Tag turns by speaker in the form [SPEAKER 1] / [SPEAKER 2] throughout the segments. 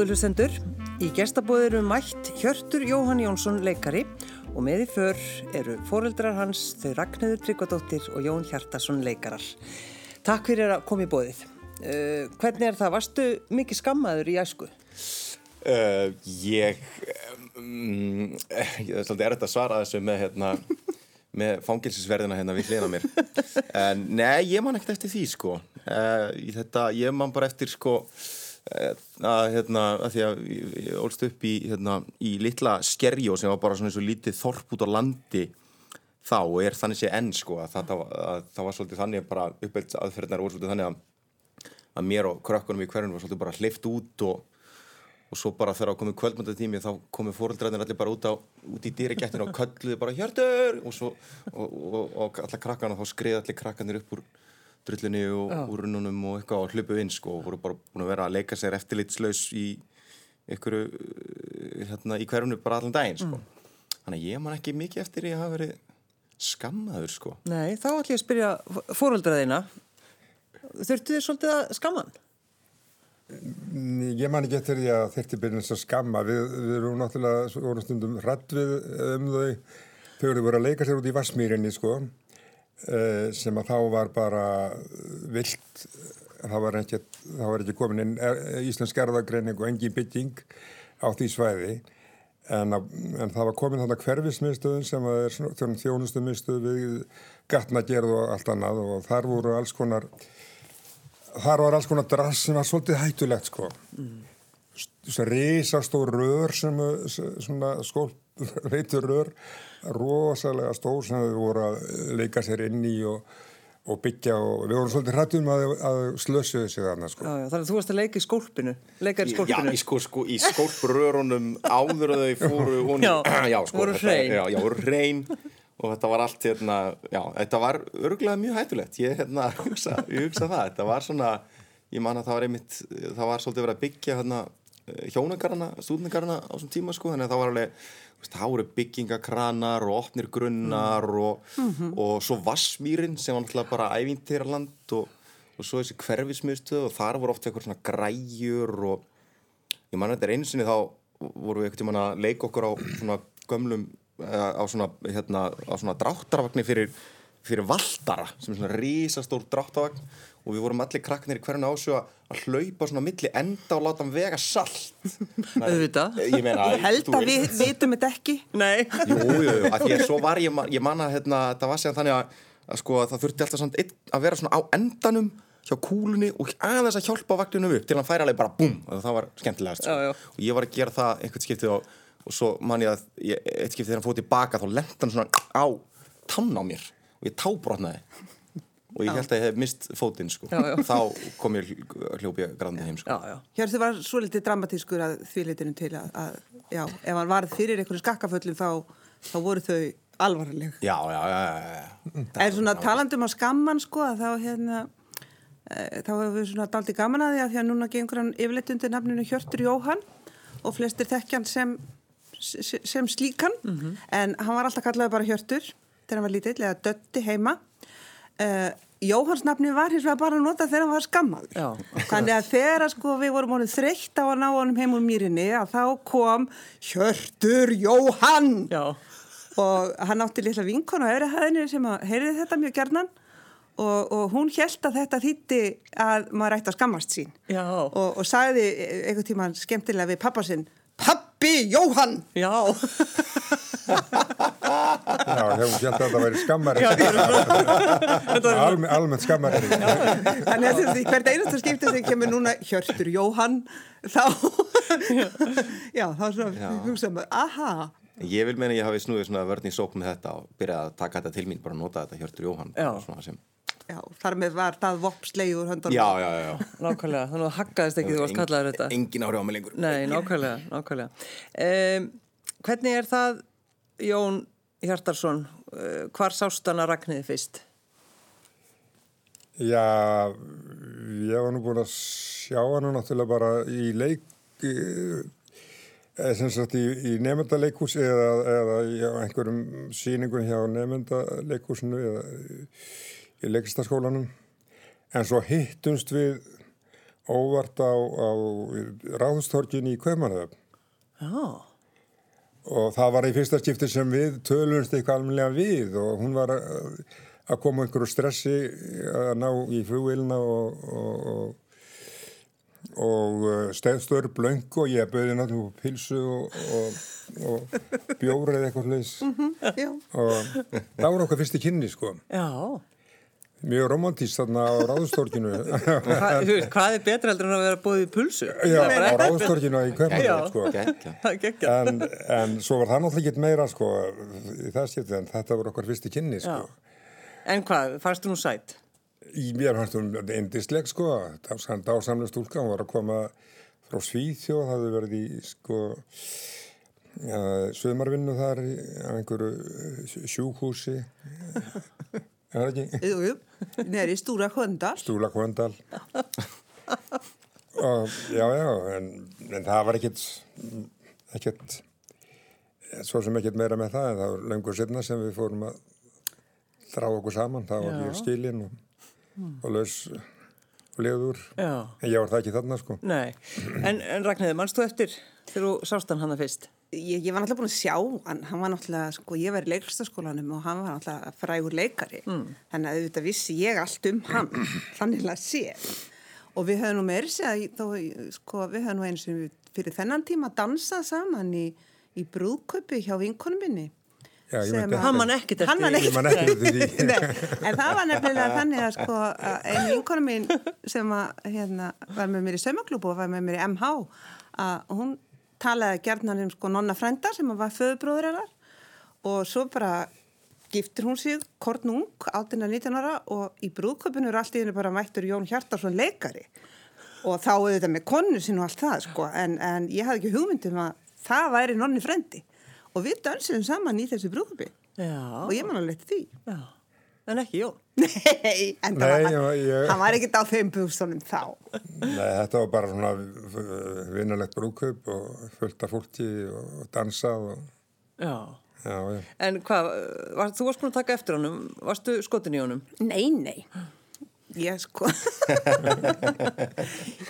[SPEAKER 1] Góður hlustendur, í gestabóðir eru mætt Hjörtur Jóhann Jónsson leikari og með í för eru foreldrar hans þau Ragnhildur Tryggvadóttir og Jón Hjartarsson leikarar. Takk fyrir að koma í bóðið. Uh, hvernig er það? Varstu mikið skammaður í æsku?
[SPEAKER 2] Uh, ég, um, ég er svolítið erfitt að svara þessu með, hérna, með fangilsisverðina hérna við hlýðina mér. En nei, ég man ekkert eftir því sko. Uh, þetta, ég man bara eftir sko að, hérna, að því að ég ólst upp í, hérna, í litla skerjó sem var bara svona eins og lítið þorp út á landi þá og er þannig sé enn sko að það, að, það var svolítið þannig bara uppelds aðferðnar voru svolítið þannig að, að mér og krökkunum í hverjum var svolítið bara hlift út og, og svo bara þegar á komið kvöldmöndatími þá komið fóröldræðin allir bara út, á, út í dýragettinu og kölluði bara hjörtur! og, svo, og, og allar krakkarna þá skriði allir krakkarnir upp úr drullinni og Já. úrununum og eitthvað og hlupu inn sko og voru bara búin að vera að leika sér eftirlitslaus í einhverju eh, hérna í hverjunu bara allan daginn sko. Mm. Þannig að ég man ekki mikið eftir því að hafa verið skammaður sko.
[SPEAKER 1] Nei, þá ætlum ég að spyrja fóröldraðina þurftu þið svolítið að skamman?
[SPEAKER 3] Ég man ekki eftir því að þurfti byrjast að skamma við, við erum náttúrulega vorum stundum rætt við um þau þau eru verið að leika sér út í Vassmýrinni sko sem að þá var bara vilt það var ekki, það var ekki komin inn eh, Íslands gerðagreining og engi bygging á því svæði. En, að, en það var komin þarna hverfismiðstöðun sem er þjónustumiðstöð við gatnagerð og allt annað og þar voru alls konar þar var alls konar drass sem var svolítið hættulegt sko. Mm. þess að reysa stór rör sem svona skól reytur rör rosalega stór sem við vorum að leika sér inn í og, og byggja og við vorum svolítið hrættum að, að slössu þessu þarna sko.
[SPEAKER 1] já, já, Þannig að þú varst að leika í skólpinu leikar í skólpinu.
[SPEAKER 2] Já, í, sko, sko, í skólprörunum áður að þau fóru hún,
[SPEAKER 1] Já, já sko, voru hrein.
[SPEAKER 2] Já, já, voru hrein og þetta var allt hérna, já, þetta var örgulega mjög hættulegt, ég hérna hugsa, ég hugsa það, þetta var svona ég man að það var einmitt, það var svolítið verið að byggja hérna hjónagarna, stúdnagarna á þessum tíma sko, þannig að það var alveg þá eru byggingakranar og opnir grunnar mm. og, mm -hmm. og svo Vassmýrin sem var náttúrulega bara ævintýraland og, og svo þessi hverfismiðstöð og þar voru ofta eitthvað svona græjur og ég manna þetta er einu sinni þá voru við eitthvað tíma að leika okkur á svona gömlum á svona, hérna, á svona dráttarvagni fyrir, fyrir Valdara sem er svona risastór dráttarvagn og við vorum allir kraknir í hverjana ásjó að hlaupa svona milli enda og láta hann vega salt.
[SPEAKER 1] Auðvitað.
[SPEAKER 2] Ég, meina,
[SPEAKER 1] ég held að við vitum þetta ekki.
[SPEAKER 2] Nei. Jújú, jú, að því að svo var ég, ég manna hérna, það var sér þannig að, að sko, það þurfti alltaf samt að vera svona á endanum hjá kúlunni og aðeins að hjálpa vagninu upp til hann færi alveg bara búm. Og það var skemmtilegast sko. já, já. og ég var að gera það einhvert skiptið og, og svo man ég að ég, eitt skiptið þegar hann fótt tilbaka þá lenda hann svona á tann á mér og ég tábrotnaði og ég held að ég hef mist fótinn sko. þá kom ég hljópi grandi heim sko.
[SPEAKER 4] Hér þið var svo litið dramatískur að því litinu til að, að já, ef hann var fyrir einhverju skakkaföllum þá, þá voru þau alvarleg
[SPEAKER 2] Já, já, já, já.
[SPEAKER 4] En svona talandum á skamman sko þá hérna e, þá hefur við svona daldi gaman að því að því að núna gengur hann yfirleitt undir nafninu Hjörtur Jóhann og flestir þekkjan sem sem slíkan mm -hmm. en hann var alltaf kallaði bara Hjörtur þegar hann var lítill eða dötti heima Uh, Jóhannsnafni var hins vegar bara að nota þegar hann var skammaður. Já, þannig að þegar sko, við vorum honum þreytt á að ná honum heim úr mýrinni að þá kom Hjörtur Jóhann. Já. og hann átti litla vinkon á öðru hæðinu sem heyrði þetta mjög gerðnan og, og hún held að þetta þýtti að maður ætti að skammast sín. Og, og sagði einhvern tíma skemmtilega við pappa sinn Pappi Jóhann.
[SPEAKER 1] Já.
[SPEAKER 3] Já, hefum gælt að það væri skammari. Alm, Almennt skammari.
[SPEAKER 4] Þannig að því hvert einasta skiptið þegar kemur núna Hjörtur Jóhann þá Já, þá svona hugsaðum við, aha.
[SPEAKER 2] Ég vil meina ég hafi snúið svona vörðin í sók með þetta og byrjað að taka þetta til mín bara að nota þetta Hjörtur Jóhann
[SPEAKER 4] sem Já, þar með var það vopslegur höndar
[SPEAKER 2] Já, já, já.
[SPEAKER 1] Nákvæmlega, þannig að það haggaðist ekki þú varst kallaður þetta.
[SPEAKER 2] Engin ári á mig lengur.
[SPEAKER 1] Nei, nákvæmlega, nákvæmlega. Um, Hvernig er það Jón Hjartarsson, uh, hvar sástana Ragnhiði fyrst?
[SPEAKER 3] Já, ég var nú búin að sjá hann náttúrulega bara í leik, eða sem sagt í, í nefndaleikús eða, eða í einhverjum síningun hjá nefndaleikúsinu eða í leikistaskólanum. En svo hittumst við óvart á, á ráðustorkin í Kaumanöfn
[SPEAKER 1] Já,
[SPEAKER 3] og það var í fyrsta skipti sem við tölumst eitthvað almenlega við og hún var að, að koma einhverju stressi að ná í flugvilna og, og, og og stefstur blöng og ég bauði náttúrulega pilsu og, og, og bjórið eitthvað hlutis
[SPEAKER 4] Já.
[SPEAKER 3] og það var okkar fyrsti kynni sko
[SPEAKER 1] já.
[SPEAKER 3] Mjög romantíst þarna á ráðustorkinu
[SPEAKER 1] hvað er betra heldur en að vera búið í pulsu?
[SPEAKER 3] já, á ráðustorkinu í. Kaupmannhöfn sko
[SPEAKER 1] er
[SPEAKER 3] en, en svo var það náttúrulega ekki meira sko í það skiptið en þetta var okkar fyrsti kynni sko
[SPEAKER 1] Já. En hvað, fannst þú nú sætt?
[SPEAKER 3] í mér fannst hún eindisleg sko dásamlega stúlka, hún var að koma frá Svíþjóð, það hefði verið í sko ja, sömarvinnu þar í á einhverju eh,
[SPEAKER 4] Jú, jú. Neri Stúra Hvöndal.
[SPEAKER 3] Stúla Kvöndal og já, já en, en það var ekkit ekkit svo sem ekkit meira með það en það var löngur setna sem við fórum að þrá okkur saman, það var ég skilin og, og laus og leður en ég var það ekki þarna sko.
[SPEAKER 1] Nei, en, en Ragnhildur, mannst þú eftir þegar þú sást hann hana fyrst?
[SPEAKER 4] Ég, ég var náttúrulega búin að sjá hann, hann var náttúrulega, sko, ég var í leiklistaskólanum og hann var náttúrulega frægur leikari. Mm. Þannig að auðvitað vissi ég allt um hann, þannig að sé. Og við höfum nú meiri segja, þó, sko, við höfum nú eins og fyrir þennan tíma dansað saman í, í brúðköpi hjá vinkonum minni.
[SPEAKER 3] Já,
[SPEAKER 1] Hann man ekkert eftir
[SPEAKER 4] Hann man
[SPEAKER 1] því.
[SPEAKER 3] Ég man ekki eftir því.
[SPEAKER 4] Nei, en það var nefnilega þannig að sko einu vinkonu mín sem að hérna var með mér í saumaklúbu og var með mér í MH að hún talaði gerðnan um sko nonna frenda sem var föðubróður hennar og svo bara giftir hún sig kornung 18-19 ára og í brúðköpunu er allt í henni bara mættur Jón Hjartarsson leikari. Og þá auðvitað með konu sín og allt það sko en, en ég hafði ekki hugmyndum að það væri nonni frendi og við dansiðum saman í þessu brúðköpi og ég man alveg eftir því.
[SPEAKER 1] Já, en ekki Jón.
[SPEAKER 4] Nei, en það
[SPEAKER 3] Nei,
[SPEAKER 4] var,
[SPEAKER 3] ég-
[SPEAKER 4] hann var ekkert á þeim bústunum þá.
[SPEAKER 3] Nei, þetta var bara svona uh, vinnulegt brúðkaup og fullt af fólki og dansað og
[SPEAKER 1] Já.
[SPEAKER 3] já, já.
[SPEAKER 1] En hvað, var, þú varst búin að taka eftir honum, varstu skotin í honum?
[SPEAKER 4] Nei, nei. Ég sko,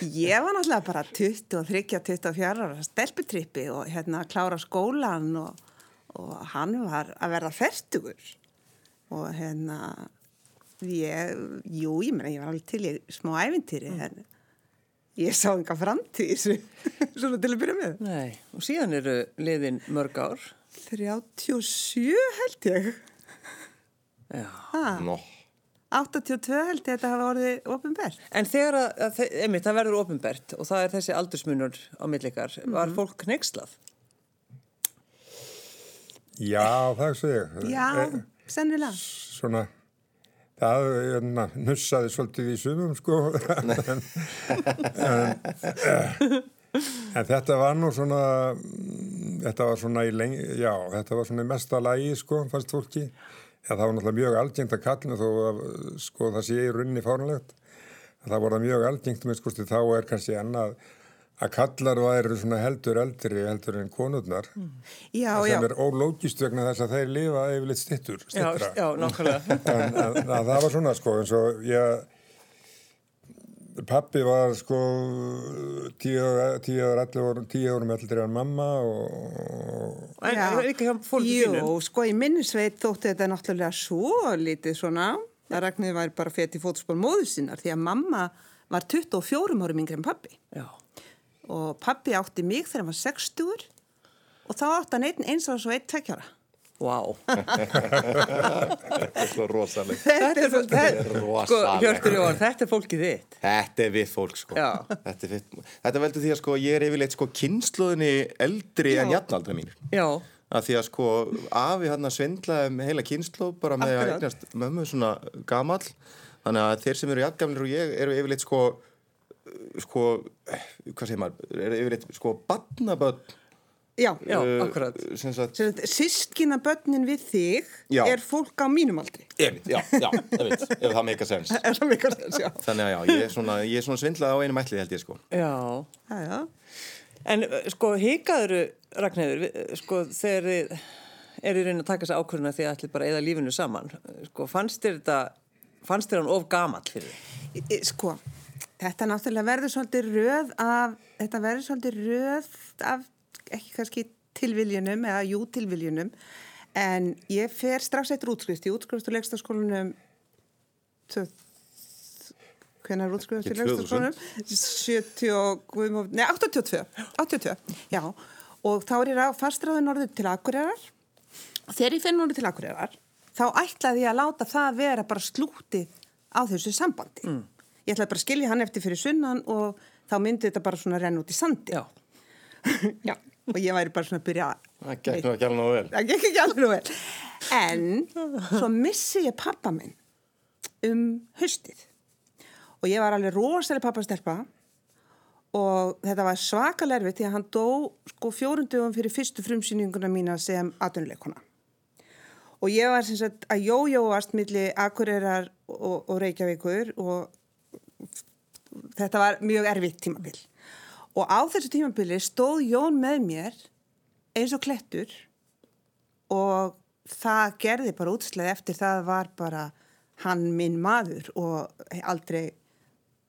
[SPEAKER 4] ég var náttúrulega bara 23, 24 ára stelputrippi og hérna að klára skólan og, og hann var að verða fertugur og hérna, ég, jú, ég meina, ég var alveg til í smá ævintýri, en ég sá enga framtíð svona til að byrja með.
[SPEAKER 1] Nei, og síðan eru liðin mörg ár.
[SPEAKER 4] 37 held ég.
[SPEAKER 1] Já.
[SPEAKER 2] Nó.
[SPEAKER 4] 82 held ég að þetta hafa orðið ofinbært.
[SPEAKER 1] En þegar að, einmitt, það verður ofinbert og það er þessi aldursmunur á millikar, var fólk kneikslað?
[SPEAKER 3] Já, það sé ég.
[SPEAKER 4] Já,
[SPEAKER 3] Eh,
[SPEAKER 4] sennilega.
[SPEAKER 3] Svona, það na, nussaði svolítið í sumum, sko. en, en, eh, en þetta var nú svona, þetta var svona í lengi, já, þetta var svona í mesta lagi, sko, fannst fólki. En það var náttúrulega mjög algengt að kallinu þó að, sko, það sé í runni fárnulegt. Það það mjög algengt, með sko, þá er kannski annað að kallar væri svona heldur eldri heldur en konurnar.
[SPEAKER 4] Já,
[SPEAKER 3] Það
[SPEAKER 4] já.
[SPEAKER 3] sem er ólógist vegna þess að þeir lifa yfirleitt stittur,
[SPEAKER 1] Já,
[SPEAKER 3] stittra.
[SPEAKER 1] já, nákvæmlega.
[SPEAKER 3] En, en, en það var svona sko eins og ég pappi var sko tíu, árum eldri en mamma og,
[SPEAKER 1] En
[SPEAKER 4] Já.
[SPEAKER 1] ekki hjá fólki
[SPEAKER 4] Jú, sko í minnisveit þótti þetta náttúrulega svo lítið svona að Ragnir væri bara fett í fótspól móður sinnar því að mamma var 24 árum yngri en pappi
[SPEAKER 1] Já.
[SPEAKER 4] Og pappi átti mig þegar hann var 60 og þá átti hann einn eins og svo einn tveggjara.
[SPEAKER 1] Vá.
[SPEAKER 2] Þetta er svo rosalega.
[SPEAKER 1] Þetta er, þetta er, sko. Hjörtur Jóhann, þetta er fólkið þitt.
[SPEAKER 2] Þetta er við fólk sko.
[SPEAKER 1] Já.
[SPEAKER 2] Þetta, er við, þetta veldur því að sko ég er yfirleitt sko kynnslóðinni eldri en jafnaldra mín.
[SPEAKER 1] Já.
[SPEAKER 2] Að því að sko afi hann að svindlaði með heila kynnslóð bara með að
[SPEAKER 1] Akkurat.
[SPEAKER 2] eignast mömmu svona gamall. Þannig að þeir sem eru jafngamlir og ég eru yfirleitt sko sko, hvað segir maður, eru yfirleitt sko badnabödd
[SPEAKER 4] Já,
[SPEAKER 1] Já,
[SPEAKER 2] uh,
[SPEAKER 1] akkurat.
[SPEAKER 4] sískina börnin við þig
[SPEAKER 2] Já.
[SPEAKER 4] er fólk á mínum aldri.
[SPEAKER 2] Einmitt, já, já, einmitt, ef það meika sens.
[SPEAKER 4] Er það mikilvægt að sjá?
[SPEAKER 2] Þannig að já, ég er svona, ég er svona svindlað á einum ætli held ég sko.
[SPEAKER 1] Já.
[SPEAKER 4] Já, já.
[SPEAKER 1] En uh, sko, hikaður, Ragnhildur, við- sko, þegar þið er í raun að taka þessa ákvörðuna því að ætli bara eða lífinu saman, sko, fannst þér þetta, fannst þér hann of gamall fyrir þig?
[SPEAKER 4] Í- í- Sko, Þetta náttúrulega verður svolítið röð af, þetta verður svolítið röð af, ekki kannski tilviljunum eða jú tilviljunum, en ég fer strax eittur útskrift í útskrift og leikstaskólanum, hvernig er
[SPEAKER 2] Ekki 2000?
[SPEAKER 4] leikstaskólanum? 70 og, nei, 82, 82, já, og þá er ég á fastræðu norður til Akureyrar og þegar ég finn norður til Akureyrar, þá ætlaði ég að láta það vera bara slútið á þessu sambandi. Mm. Ég ætlaði bara að skilja hann eftir fyrir sunnan og þá myndi þetta bara svona renn út í sandi.
[SPEAKER 1] Já.
[SPEAKER 4] Já, og ég væri bara svona að byrja að...
[SPEAKER 2] Það gekk ekki alveg vel.
[SPEAKER 4] Það gekk ekki alveg vel. En svo missi ég pappa minn um haustið. Og ég var alveg rosalega pappastelpa og þetta var svakalega erfitt því að hann dó sko fjórundugum fyrir fyrstu frumsýninguna mína sem atvinnuleikona. Og ég var sem sagt að jójóast milli Akureyrar og, og Reykjavíkur og þetta var mjög erfitt tímabil. Og á þessu tímabili stóð Jón með mér eins og klettur og það gerði bara útslega eftir það var bara hann minn maður og aldrei,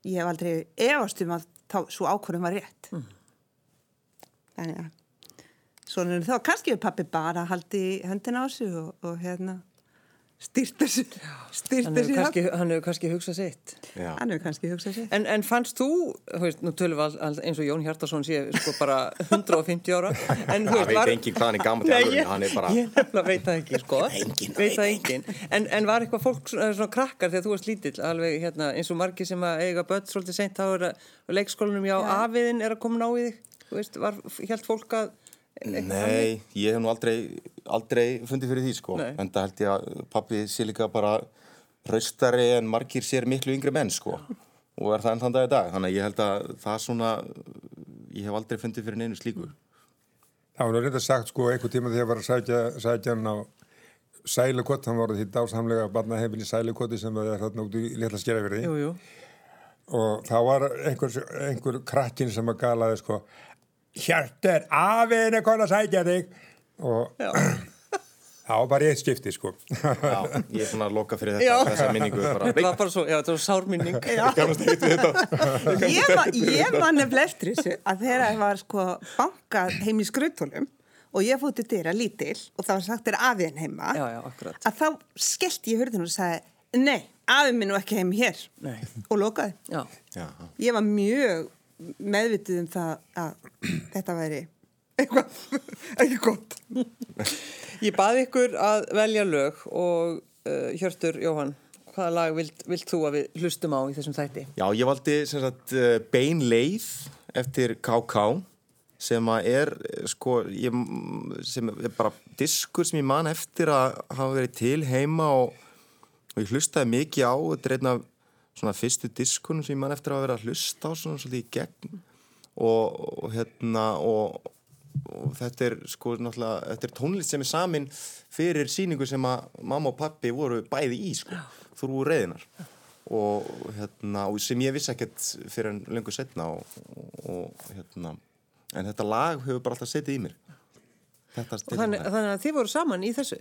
[SPEAKER 4] ég hef aldrei efast um að þá, svo ákvörðum var rétt. Mm. Þannig að svona er þá kannski við pappi bara haldi hendina á sig og, og hérna styrta sér,
[SPEAKER 1] Hann hefur kannski, hann hugsað sitt.
[SPEAKER 4] Hann hefur kannski hugsað sér.
[SPEAKER 1] En, en fannst þú, þú veist, nú tölum við all, eins og Jón Hjartarsson sé sko bara 150 ára en þú
[SPEAKER 2] Það veit enginn hvað hann er gammal hann er bara-
[SPEAKER 1] ég nefnilega veit það ekki, sko
[SPEAKER 2] Enginn,
[SPEAKER 1] veit það enginn en, en var eitthvað fólk svona, svona krakkar þegar þú varst lítill alveg hérna, eins og margir sem að eiga börn svolítið seint þá er að leikskólanum já,
[SPEAKER 4] Já.
[SPEAKER 1] afiðin er að koma ná í þig veist, var, held fólk að
[SPEAKER 2] Nei, ég hef nú aldrei, aldrei fundið fyrir því sko.
[SPEAKER 1] Nei.
[SPEAKER 2] En það held ég að pappi sé líka bara raustari en margir sér miklu yngri menn sko. Og er það enn þann dag í dag. Þannig að ég held að það svona, ég hef aldrei fundið fyrir neinu slíku.
[SPEAKER 3] Það var reynda sagt sko einhver tíma þegar ég var að sækja, sækja hann á Sælukott, hann var því dásamlega barnaheimili Sælukoti sem er þarna út í litla skerafyrði
[SPEAKER 1] jú, jú,
[SPEAKER 3] og þá var einhver, einhver krakkin sem að galaði sko Hjartur, afiðin er konar að sækja þig. Og það var bara eitt skipti sko.
[SPEAKER 2] Já, ég er svona að loka fyrir þetta, þessa minningu. Bara,
[SPEAKER 1] það var bara svo, já, þetta var sárminning
[SPEAKER 4] ég var, ég var nefnilega eftir þessu að þegar það var sko bankað heim í skrautunum og ég fótti dyra lítil og það var sagt þér afiðin heima
[SPEAKER 1] já, já,
[SPEAKER 4] að þá skellti ég hörðinu og sagði nei, afið minn nú ekki heim hér.
[SPEAKER 1] Nei.
[SPEAKER 4] og lokaði.
[SPEAKER 1] já,
[SPEAKER 2] já,
[SPEAKER 4] Ég var mjög meðvitið um það að þetta væri eitthvað ekki gott.
[SPEAKER 1] ég baði ykkur að velja lög og uh, Hjörtur Jóhann hvaða lag vilt, vilt þú að við hlustum á í þessum þætti?
[SPEAKER 2] Já, ég valdi sem sagt uh, Bein leið eftir KK sem að er eh, sko, ég, sem er bara diskur sem ég man eftir að hafa verið til heima og, og ég hlustaði mikið á þetta er einn af svona fyrstu diskunum sem ég man eftir að verið að hlusta á svona svolítið í gegn. Og, og hérna og, og þetta er sko náttúrulega, þetta er tónlist sem er samin fyrir síningu sem að mamma og pappi voru bæði í sko, þrú reyðinar og hérna, og sem ég vissi ekkert fyrir en lengur setna og, og hérna en þetta lag hefur bara alltaf setið í mér. Þetta
[SPEAKER 1] Og þannig, þannig að þið voru saman í þessu?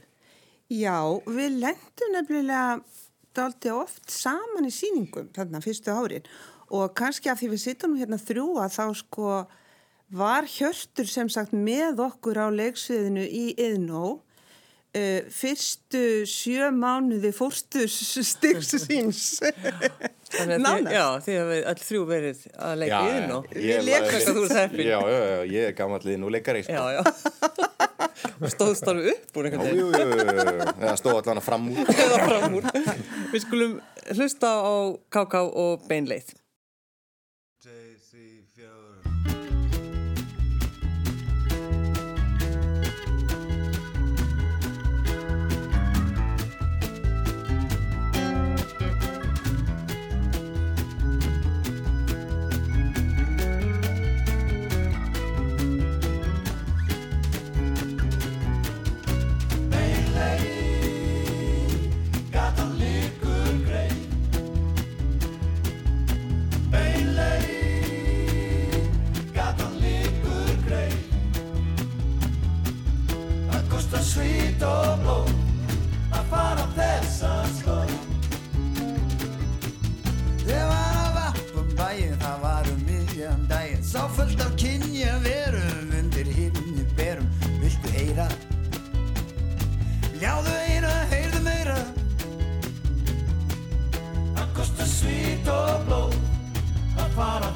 [SPEAKER 4] Já, við lendum nefnilega daldi oft saman í síningum þarna fyrstu árin og kannski af því við sittum hérna þrjú að þá sko var Hjörtur sem sagt með okkur á leiksviðinu í Yðnó uh, fyrstu sjö mánuði fórstu styrks síns.
[SPEAKER 1] Að
[SPEAKER 4] Nánast.
[SPEAKER 1] já, þið hefur all þrjú verið að leika í þinn og
[SPEAKER 2] ég
[SPEAKER 1] við leikum eitthvað þú ert heppin.
[SPEAKER 2] já, já, já, ég er gammal nú leikari sko.
[SPEAKER 1] Já, já. Stóðst alveg upp úr
[SPEAKER 2] Já,
[SPEAKER 1] einhvern veginn.
[SPEAKER 2] jú, jú, jú. eða stóð allan að fram úr
[SPEAKER 1] Eða fram úr. Við skulum hlusta á KK og beinleið.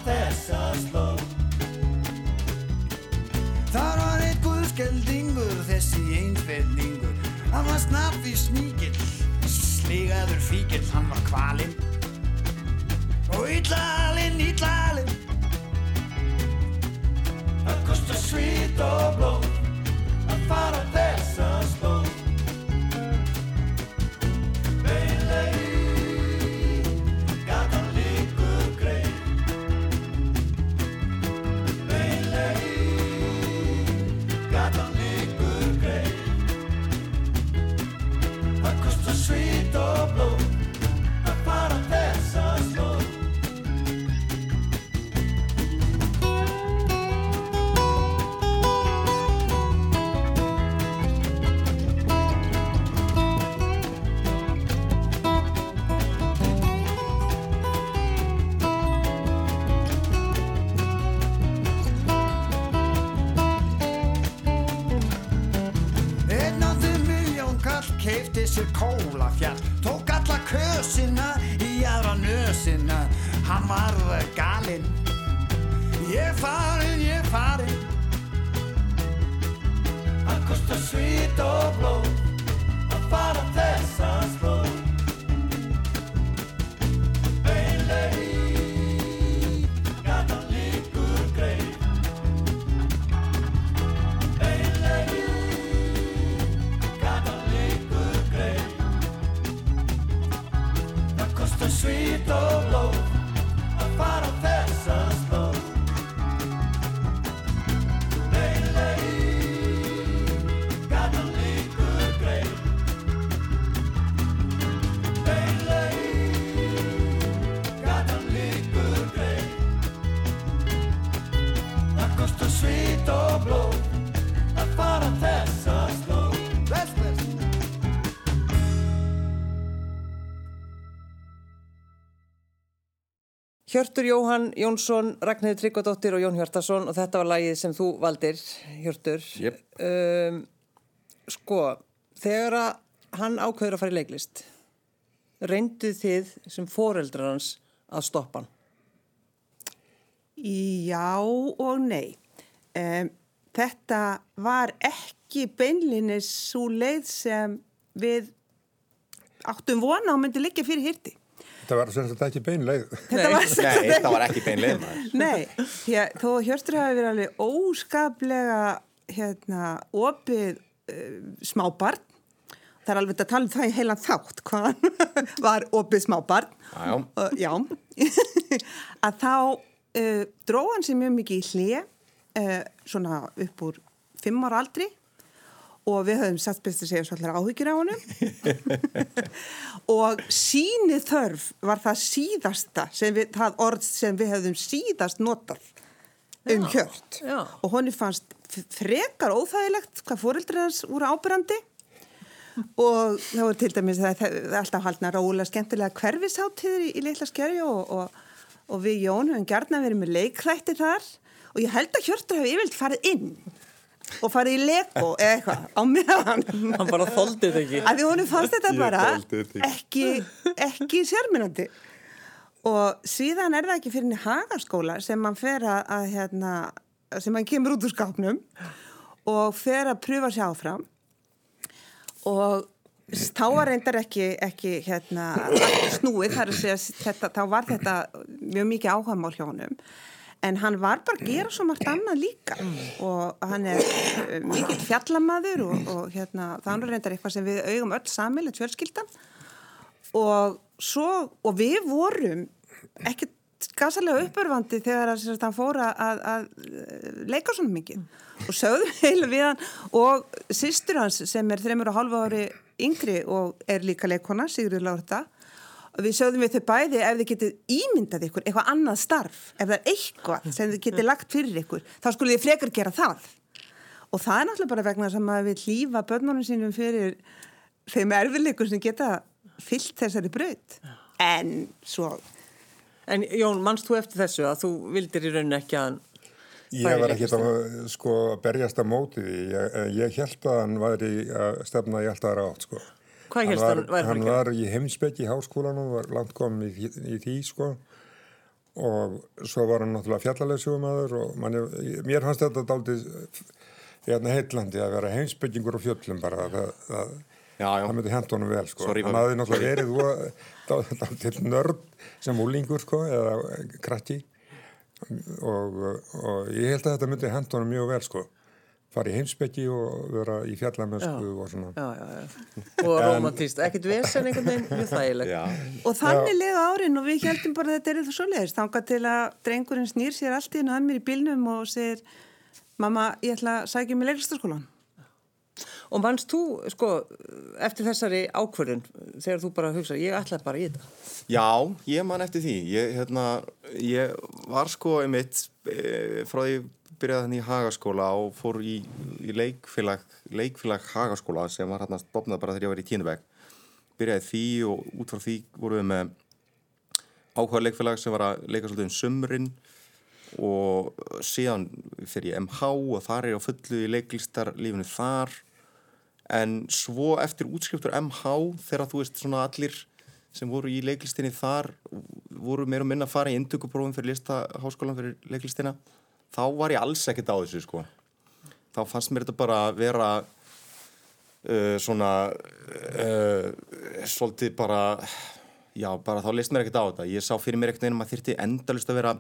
[SPEAKER 5] Þessa sló Þar var einn guðskeldingur, þessi einfellingur Hann var snabb í sníkil, sligaður fíkil, hann var kvalinn Og illalinn, illalinn Það kostar svít og blóð að fara þessa slóð
[SPEAKER 1] Hjörtur Jóhann Jónsson, Ragnhildur Tryggvadóttir og Jón Hjartarsson og þetta var lagið sem þú valdir, Hjörtur.
[SPEAKER 2] Jep.
[SPEAKER 1] Um, sko, þegar að hann ákveður að fara í leiklist, reynduð þið sem foreldrar hans að stoppa hann?
[SPEAKER 4] Já og nei. Um, þetta var ekki beinlinis svo leið sem við áttum vona og myndi liggja fyrir hirti.
[SPEAKER 3] Þetta var sem sagt ekki beinleið.
[SPEAKER 4] Þetta var sem
[SPEAKER 2] Nei, það var ekki bein leið maður.
[SPEAKER 4] Nei, því að þó Hjörtur hafi verið alveg óskaplega hérna, opið uh, smábarn það er alveg að tala um það í heilan þátt hvað var opið smábarn
[SPEAKER 2] Já, já.
[SPEAKER 4] Uh, já. að þá uh, dró hann sér mjög mikið í hlje uh, svona upp úr fimm ára aldri og við höfum að segja svolítið áhyggjur á honum. Og síni þörf var það síðasta sem við, það orð sem við höfum síðast notað um hjört. og honni fannst frekar óþægilegt hvað fóreldrar hans voru ábyrrandi og það voru til dæmis það, það, er alltaf haldna rólega skemmtilega hverfisháttiður í, í litla skerju og, og, og við Jón höfum gjarnan verið með leikrætti þar. Og ég held að Hjörtur hefði yfirleitt farið inn og farið í lego eða eitthvað á meðan.
[SPEAKER 1] Hann bara þetta ekki.
[SPEAKER 4] að því honum fannst þetta bara ekki, ekki sérmynandi og síðan er það ekki fyrir henni hagaskóla sem hann fer að, að hérna, sem hann kemur út úr skápnum og fer að pröfa sér áfram. Og þá var reyndar ekki, ekki hérna, snúið. Þar að segja þetta, þá var þetta mjög mikið áhagamál hjá honum en hann var bara að gera svo margt annað líka. Og hann er uh, mikill fjallamaður og, og hérna, er reyndar eitthvað sem við augum öll samil fjölskyldan og, svo, og við vorum ekki gasalega uppörfandi þegar að, hann fór að, að, að leika svona mikið. Og sögðum heilu við hann og systur hans sem er þreymur og halva ári yngri og er líka leikona, Sigurður Lárta og við sögðum við þau bæði ef þið getið ímyndað ykkur eitthvað annað starf ef það er eitthvað sem þið getið lagt fyrir ykkur þá skulle þið frekar gera það og það er náttúrulega bara vegna sem að við hlýfa börnunum sínum fyrir þeim erfileikur sem geta fyllt þessari braut en svo
[SPEAKER 1] En Jón, mannst þú eftir þessu að þú vildir í rauninu ekki að hann
[SPEAKER 3] Ég var ekki
[SPEAKER 1] leiklistina?
[SPEAKER 3] að sko, berjast að móti því. Ég, ég held að hann væri að stefna í alltaf rátt, sko.
[SPEAKER 1] Hvað hélst hann væri
[SPEAKER 3] Hann var í heimsbyggi í háskólanum, var langt komin í, í því, sko. og svo var hann náttúrulega fjallalegssjómaður og manni, mér fannst þetta daldið hérna heitlandi að vera heimsbyggingur og fjöllum bara það, það,
[SPEAKER 2] Já, já.
[SPEAKER 3] það myndi hent honum vel sko.
[SPEAKER 2] Sorry,
[SPEAKER 3] hann hafði náttúrulega verið dálítið nörd sem úlingur sko, eða krakki og, og ég held að þetta myndi hent honum mjög vel sko fara í heimsbyggi og vera í fjallamösku og svona
[SPEAKER 1] Já, já, já. Og romantíst, ekkert vesen einhvern veginn, mjög þægilegt.
[SPEAKER 2] Já,
[SPEAKER 4] Og þannig lega árin og við heldum bara að þetta er það svo leiðist. Þangað til að drengurinn snýr sér allt í hennu að mér í bílnum og segir mamma, ég ætla að sækja mig leiklistaskólan.
[SPEAKER 1] Og mannst þú, sko, eftir þessari ákvörðun, þegar þú bara hugsa, ég ætla bara í þetta.
[SPEAKER 2] Já, ég man eftir því. Ég, hérna, ég var sko einmitt e, frá því byrjaði þannig í hagaskóla og fór í, í leikfélag, leikfélag hagaskóla sem var hérna stopnað bara þegar ég var í tíndabæk. Byrjaði því og út frá því vorum við með áhuga leikfélag sem var að leika svolítið um sumrin og síðan fyrir MH og þar er ég á fullu í leiklistarlífinu þar en svo eftir útskriftur MH þegar þú veist svona allir sem voru í leiklistinni þar voru meira og minna að fara í indökuprófum fyrir listaháskólan fyrir leiklistina þá var ég alls ekkert á þessu sko. Þá fannst mér þetta bara að vera uh, svona uh, svolítið bara já, bara þá leist mér ekkert á þetta. Ég sá fyrir mér ekkert einum að þyrti endalust að vera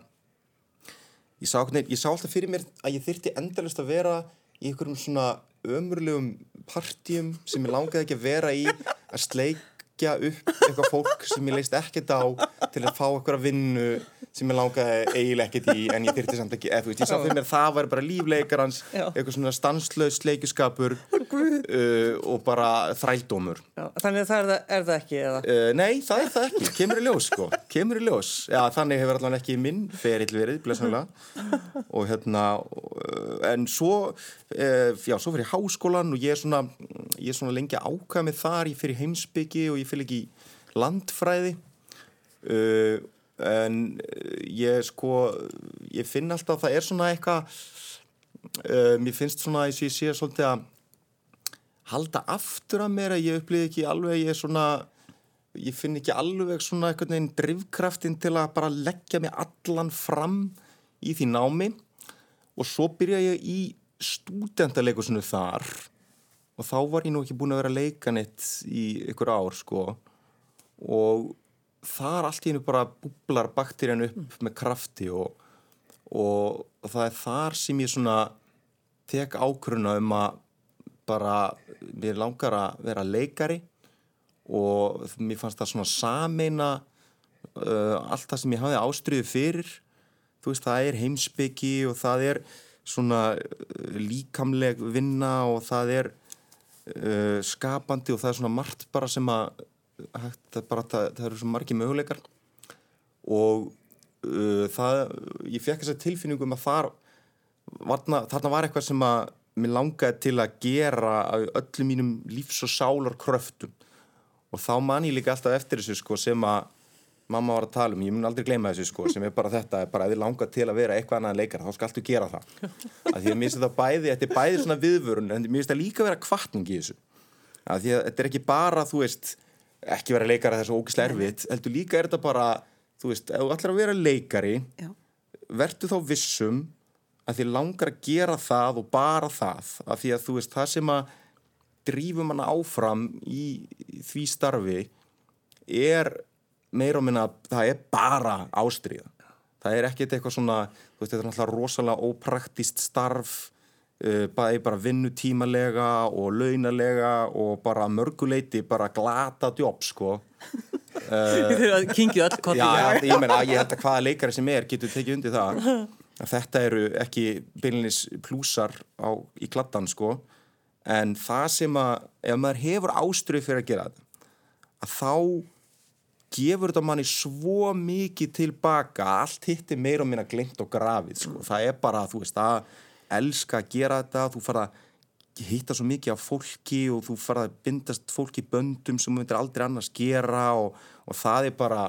[SPEAKER 2] ég sá, ég sá alltaf fyrir mér að ég þyrti endalust að vera í einhverjum svona ömurlegum partíum sem ég langaði ekki að vera í að sleikja upp eitthvað fólk sem ég leist ekkert á til að fá eitthvað vinnu sem ég langaði eiginlega ekkert í en ég þyrti samt ekki, eða þú veist, ég sá fyrir mér það var bara lífleikarans,
[SPEAKER 1] Já.
[SPEAKER 2] eitthvað svona stanslaus sleikjuskapur uh, og bara þrældómur
[SPEAKER 1] Já, þannig að það er, það, er það ekki, eða?
[SPEAKER 2] Uh, nei, það er það ekki, kemur í ljós sko, kemur í ljós, já þannig hefur allan ekki minn ferill verið, blessanlega og hérna, uh, en svo, uh, já, svo fyrir háskólan og ég er svona, ég er svona lengi að ákvæða mig þar, ég fyrir heimsbyggi og ég fyrir ekki landfræði. Uh, en uh, ég sko, ég finn alltaf að það er svona eitthvað, uh, mér finnst svona, eins og ég sé svolítið að halda aftur að mér að ég upplýði ekki alveg ég er svona ég finn ekki alveg svona einhvern veginn drivkraftin til að bara leggja mig allan fram í því námi. Og svo byrja ég í stúdentaleikursinu þar og þá var ég nú ekki búin að vera að leika neitt í ykkur ár sko. Og þar allt í hennu bara búblar bakterían upp með krafti og, og, það er þar sem ég svona tek ákvöruna um að bara, mér langar að vera leikari og mér fannst það svona sameina uh, allt það sem ég hafði ástriðu fyrir. Þú veist, það er heimsbyggi og það er svona uh, líkamleg vinna og það er uh, skapandi og það er svona margt bara sem að hægt, það, bara, það, það eru svo margi möguleikar. Og uh, það, ég fekk þess að tilfinningum að þar varna, þarna var eitthvað sem að mér langaði til að gera af öllum mínum lífs og sálar kröftum og þá man ég líka alltaf eftir þessu sko sem að mamma var að tala um, ég mun aldrei gleyma þessu sko sem er bara þetta, er bara ef þið langar til að vera eitthvað annað en leikar, þá skaltu gera það. Að því að mér finnst þetta bæði, þetta er bæði svona viðvörun en mér finnst þetta líka vera kvartning í þessu. Að því að þetta er ekki bara, þú veist ekki vera leikari þessu ógislega erfitt heldur líka er þetta bara, þú veist ef þú ætlar að vera leikari vertu þá vissum að þið langar að gera það og bara það. Af því að þú veist það sem að drífum hann áfram í því starfi er meira og minna það er bara ástriða það er ekkert eitthvað svona þú veist þetta er náttúrulega rosalega ópraktist starf uh, bæði bara vinnutímalega og launalega og bara mörguleiti bara glata jobb sko.
[SPEAKER 1] Þeir kingið öll kotti.
[SPEAKER 2] Já, ég meina ég held að hvaða leikari sem er getur tekið undir það. Að þetta eru ekki byrjunis plúsar á, í kladdan sko. En það sem að ef maður hefur áströð fyrir að gera þetta að þá gefur þetta manni svo mikið tilbaka að allt hitt er meira og minna glemt og grafið sko. það er bara, þú veist, að elska að gera þetta, þú fara að hitta svo mikið af fólki og þú fara að bindast fólki í böndum sem þú myndir aldrei annars gera og, og það er bara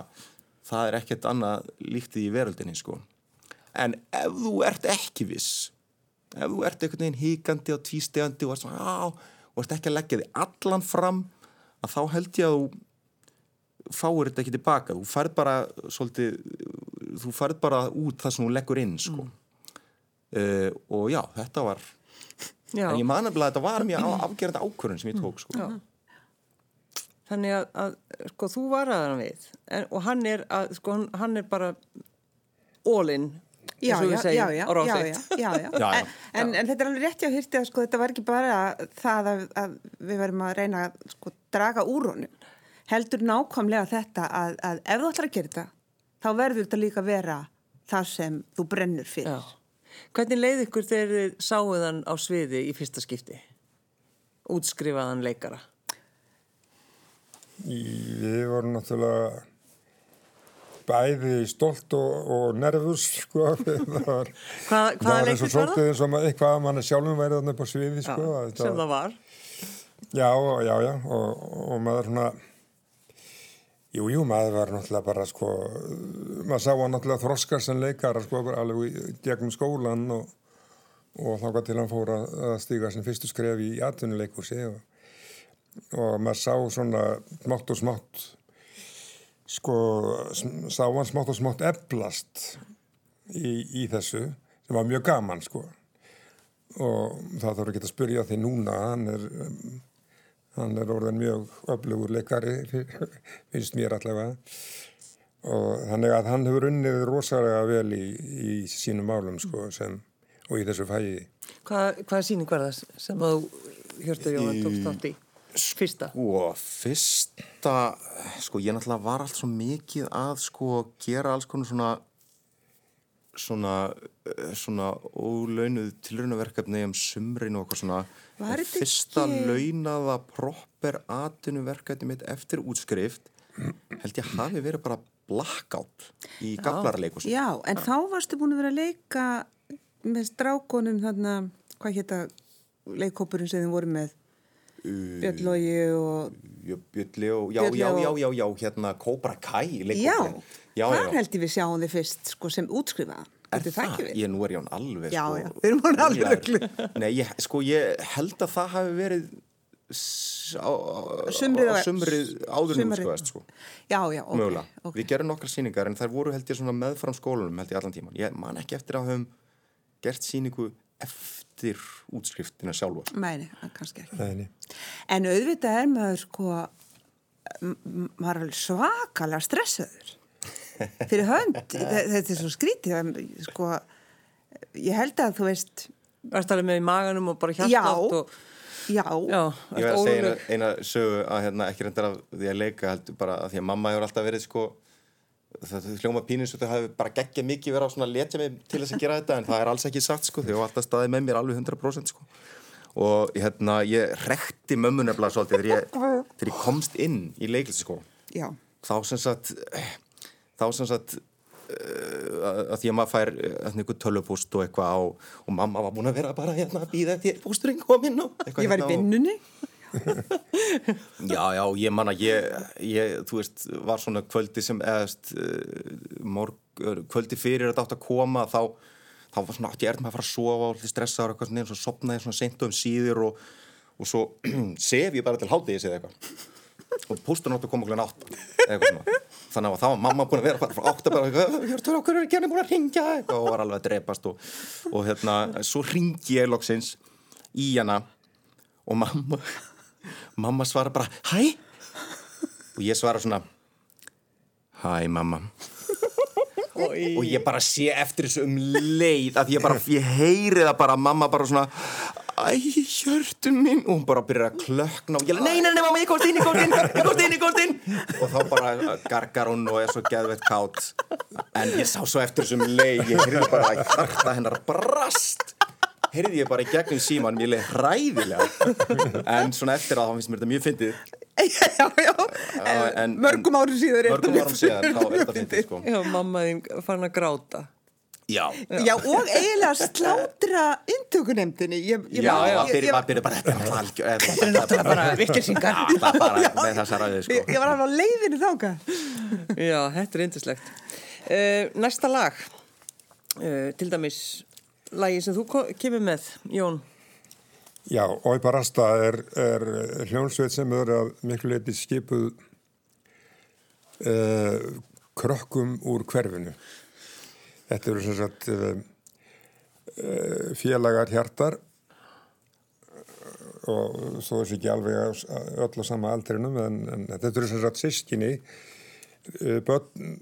[SPEAKER 2] það er ekkert annað líktið í veröldinni sko. en ef þú ert ekki viss ef þú ert einhvern veginn híkandi og tvístegandi og ert svona, á, og ert ekki að leggja þig allan fram að þá held ég að þú fáir þetta ekki tilbaka þú færð bara svolítið þú farið bara út það sem þú leggur inn sko. uh, og já, þetta var
[SPEAKER 1] Já.
[SPEAKER 2] en ég man að þetta var mjög afgerandi ákvörðun sem ég tók sko.
[SPEAKER 1] Já. Þannig að, að sko, þú varaði hann við en, og hann er, að, sko, hann, er bara all-in
[SPEAKER 4] Já, já, já, já, já, já, en, en þetta er alveg rétt hjá hýrti að sko þetta var ekki bara það að, að við verðum að reyna að sko draga úr honum. Heldur nákvæmlega þetta að, að ef þú ætlar að gera þetta, þá verður þetta líka að vera það sem þú brennur fyrir.
[SPEAKER 1] Já. Hvernig leið ykkur þegar þið sáuð hann á sviði í fyrsta skipti? Útskrifaðan leikara.
[SPEAKER 3] Við vorum náttúrulega bæði stolt og, og nervus sko. Það var,
[SPEAKER 1] Hvað,
[SPEAKER 3] það
[SPEAKER 1] hvaða
[SPEAKER 3] var eins og
[SPEAKER 1] var það?
[SPEAKER 3] svolítið eins og ma- eitthvað að mann sjálfum værið þannig upp á sviði sko.
[SPEAKER 1] Já,
[SPEAKER 3] Þetta
[SPEAKER 1] sem
[SPEAKER 3] var-
[SPEAKER 1] það var.
[SPEAKER 3] Já, já, já og, og maður svona Jú, jú, maður var náttúrulega bara sko, maður sá hann náttúrulega þroskar sem leikara sko, alveg gegnum skólan og, og þá til hann fór að, stíga sem fyrstu skref í atvinnuleikursi og, og maður sá svona smátt og smátt sko, sá hann smátt og smátt eflast í, í þessu sem var mjög gaman sko. Og það þarf ekki að spyrja því núna hann er um, hann er orðin mjög öflugur leikari finnst mér allavega og þannig að hann hefur unnið rosalega vel í, í sínum málum sko sem og í þessu fæði
[SPEAKER 1] Hvað, hvaða síning var það sem að þú, Hjörtur Jóhann, tókst átt í? Fyrsta.
[SPEAKER 2] Og fyrsta, sko ég náttúrulega var allt svo mikið að sko gera alls konar svona svona, eh, svona ólaunuð tilraunaverkefni um sumrin og eitthvað svona. Fyrsta
[SPEAKER 4] ekki-
[SPEAKER 2] launaða proper atvinnuverkefni mitt eftir útskrift held ég hafi verið bara blackout í gaflarleikus
[SPEAKER 4] Já, en þá varstu búin að vera að leika með strákonum þarna, hvað hétta leikkópurinn sem þið voru með? Björn Logi og...
[SPEAKER 2] Bjölli og já, já, já, já, já, hérna Cobra Kai
[SPEAKER 4] Já,
[SPEAKER 2] já,
[SPEAKER 4] þar
[SPEAKER 2] já.
[SPEAKER 4] held ég við sjáum þið fyrst sko, sem útskrifaðan.
[SPEAKER 2] Er
[SPEAKER 4] Getur
[SPEAKER 2] það?
[SPEAKER 4] verið?
[SPEAKER 2] Ég nú er ég hann alveg
[SPEAKER 4] Já,
[SPEAKER 2] sko,
[SPEAKER 4] já, við erum orðin alveg.
[SPEAKER 2] Nei, ég, sko, ég held að það hafi verið á, á,
[SPEAKER 4] Sumrið
[SPEAKER 2] á
[SPEAKER 4] á-
[SPEAKER 2] sumrið áður nú
[SPEAKER 4] Sumarið.
[SPEAKER 2] sko.
[SPEAKER 4] Já, já, ok.
[SPEAKER 2] Mögulega.
[SPEAKER 4] ok.
[SPEAKER 2] Við gerum nokkra síningar en þær voru held ég meðfram skólanum held ég allan tíman. Ég man ekki eftir að höfum gert síningu eftir útskriftina sjálfa.
[SPEAKER 4] Mæni, kannski ekki.
[SPEAKER 3] Nei,
[SPEAKER 4] En auðvitað er maður sko, maður er alveg svakalega stressaður fyrir hönd. Þe- Þetta er svo skrítið, að, sko, ég held að þú veist,
[SPEAKER 1] Varst alveg með í maganum og bara
[SPEAKER 4] Já.
[SPEAKER 1] hjartátt og...
[SPEAKER 4] já,
[SPEAKER 1] Já,
[SPEAKER 2] Ég verð að segja eina, eina sögu að hérna, ekki reyndar af því að leika heldur bara að því að mamma hefur alltaf verið sko það hljóma pínus og þau hafi bara geggjað mikið verið á svona að letja mig til þess að gera þetta en það er alls ekki satt sko, þau hafa alltaf staðið með mér alveg 100% sko. Og hérna ég rekti mömmu nefnilega svolítið þegar ég, þegar ég komst inn í leiklist sko
[SPEAKER 4] já,
[SPEAKER 2] þá sem sagt þá sem sagt uh, að því að maður fær uh, einhver tölvupúst og eitthvað á og mamma var búin að vera bara hérna að býða eftir pósturinn kominn og eitthvað
[SPEAKER 4] ég var í
[SPEAKER 2] hérna og-
[SPEAKER 4] vinnunni.
[SPEAKER 2] Já, já, ég man að ég, ég, þú veist, var svona kvöldi sem, eðast, morg, kvöldi fyrir að þetta átt að koma, þá, þá var svona, átti ég er með að fara að sofa og stressaður eitthvað svona, svo sopnaði ég svona seint um síður og, og svo sef ég bara til hátíðis eða eitthvað. Og pósturinn átti að koma okkur átt, eitthvað svona. Þannig að þá var mamma búin að vera bara frá átt að bara, hjörtur okkur er ekki búin að ringja, eitthvað, og var alveg að drepast og, og hérna, svo ringi ég loksins í hana og mamma mamma svara bara hæ? Og ég svara svona hæ mamma. Og ég bara sé eftir þessu um leið að ég bara, ég heyri það bara mamma bara svona æ, hjörtu minn og hún bara byrjar að klökna og ég nei, nei, nei, mamma, ég komst inn, ég komst inn ég komst inn, ég komst inn. Og þá bara gargar hún og er svo geðveitt kátt en ég sá svo eftir þessu um leið ég heyrði bara að hjarta hennar brast heyrði ég bara í gegnum síman leið hræðilega en svona eftir að þá finnst mér þetta mjög fyndið
[SPEAKER 4] já, já,
[SPEAKER 2] Já, en-
[SPEAKER 4] mörgum árum er
[SPEAKER 2] mörgum árum síðan þá er
[SPEAKER 4] mjög
[SPEAKER 2] þetta fyndið sko
[SPEAKER 1] Já, mamma þín fann að gráta.
[SPEAKER 2] já,
[SPEAKER 4] Já, og eiginlega slátra inntökunemdini. Ég, ég,
[SPEAKER 2] já, já,
[SPEAKER 4] ég-
[SPEAKER 2] byrja byrja bara þetta er er náttúrulega
[SPEAKER 1] Bara vittlýsingar.
[SPEAKER 2] það bara með þessa ræði
[SPEAKER 4] Ég,
[SPEAKER 2] sko
[SPEAKER 4] ég var alveg á leiðinu þáka.
[SPEAKER 1] Já, þetta er yndislegt. Uh, næsta lag, uh, til dæmis lagi sem þú kemur með, Jón.
[SPEAKER 3] Já, Óipa Rasta er, er hljónsveit sem er að miklu leiti skipuð uh, krökkum úr hverfinu Þetta eru sem sagt uh, uh, félagar hjartar og þó er ekki alveg öll á sama aldrinum en, en þetta eru sem sagt sískinni börn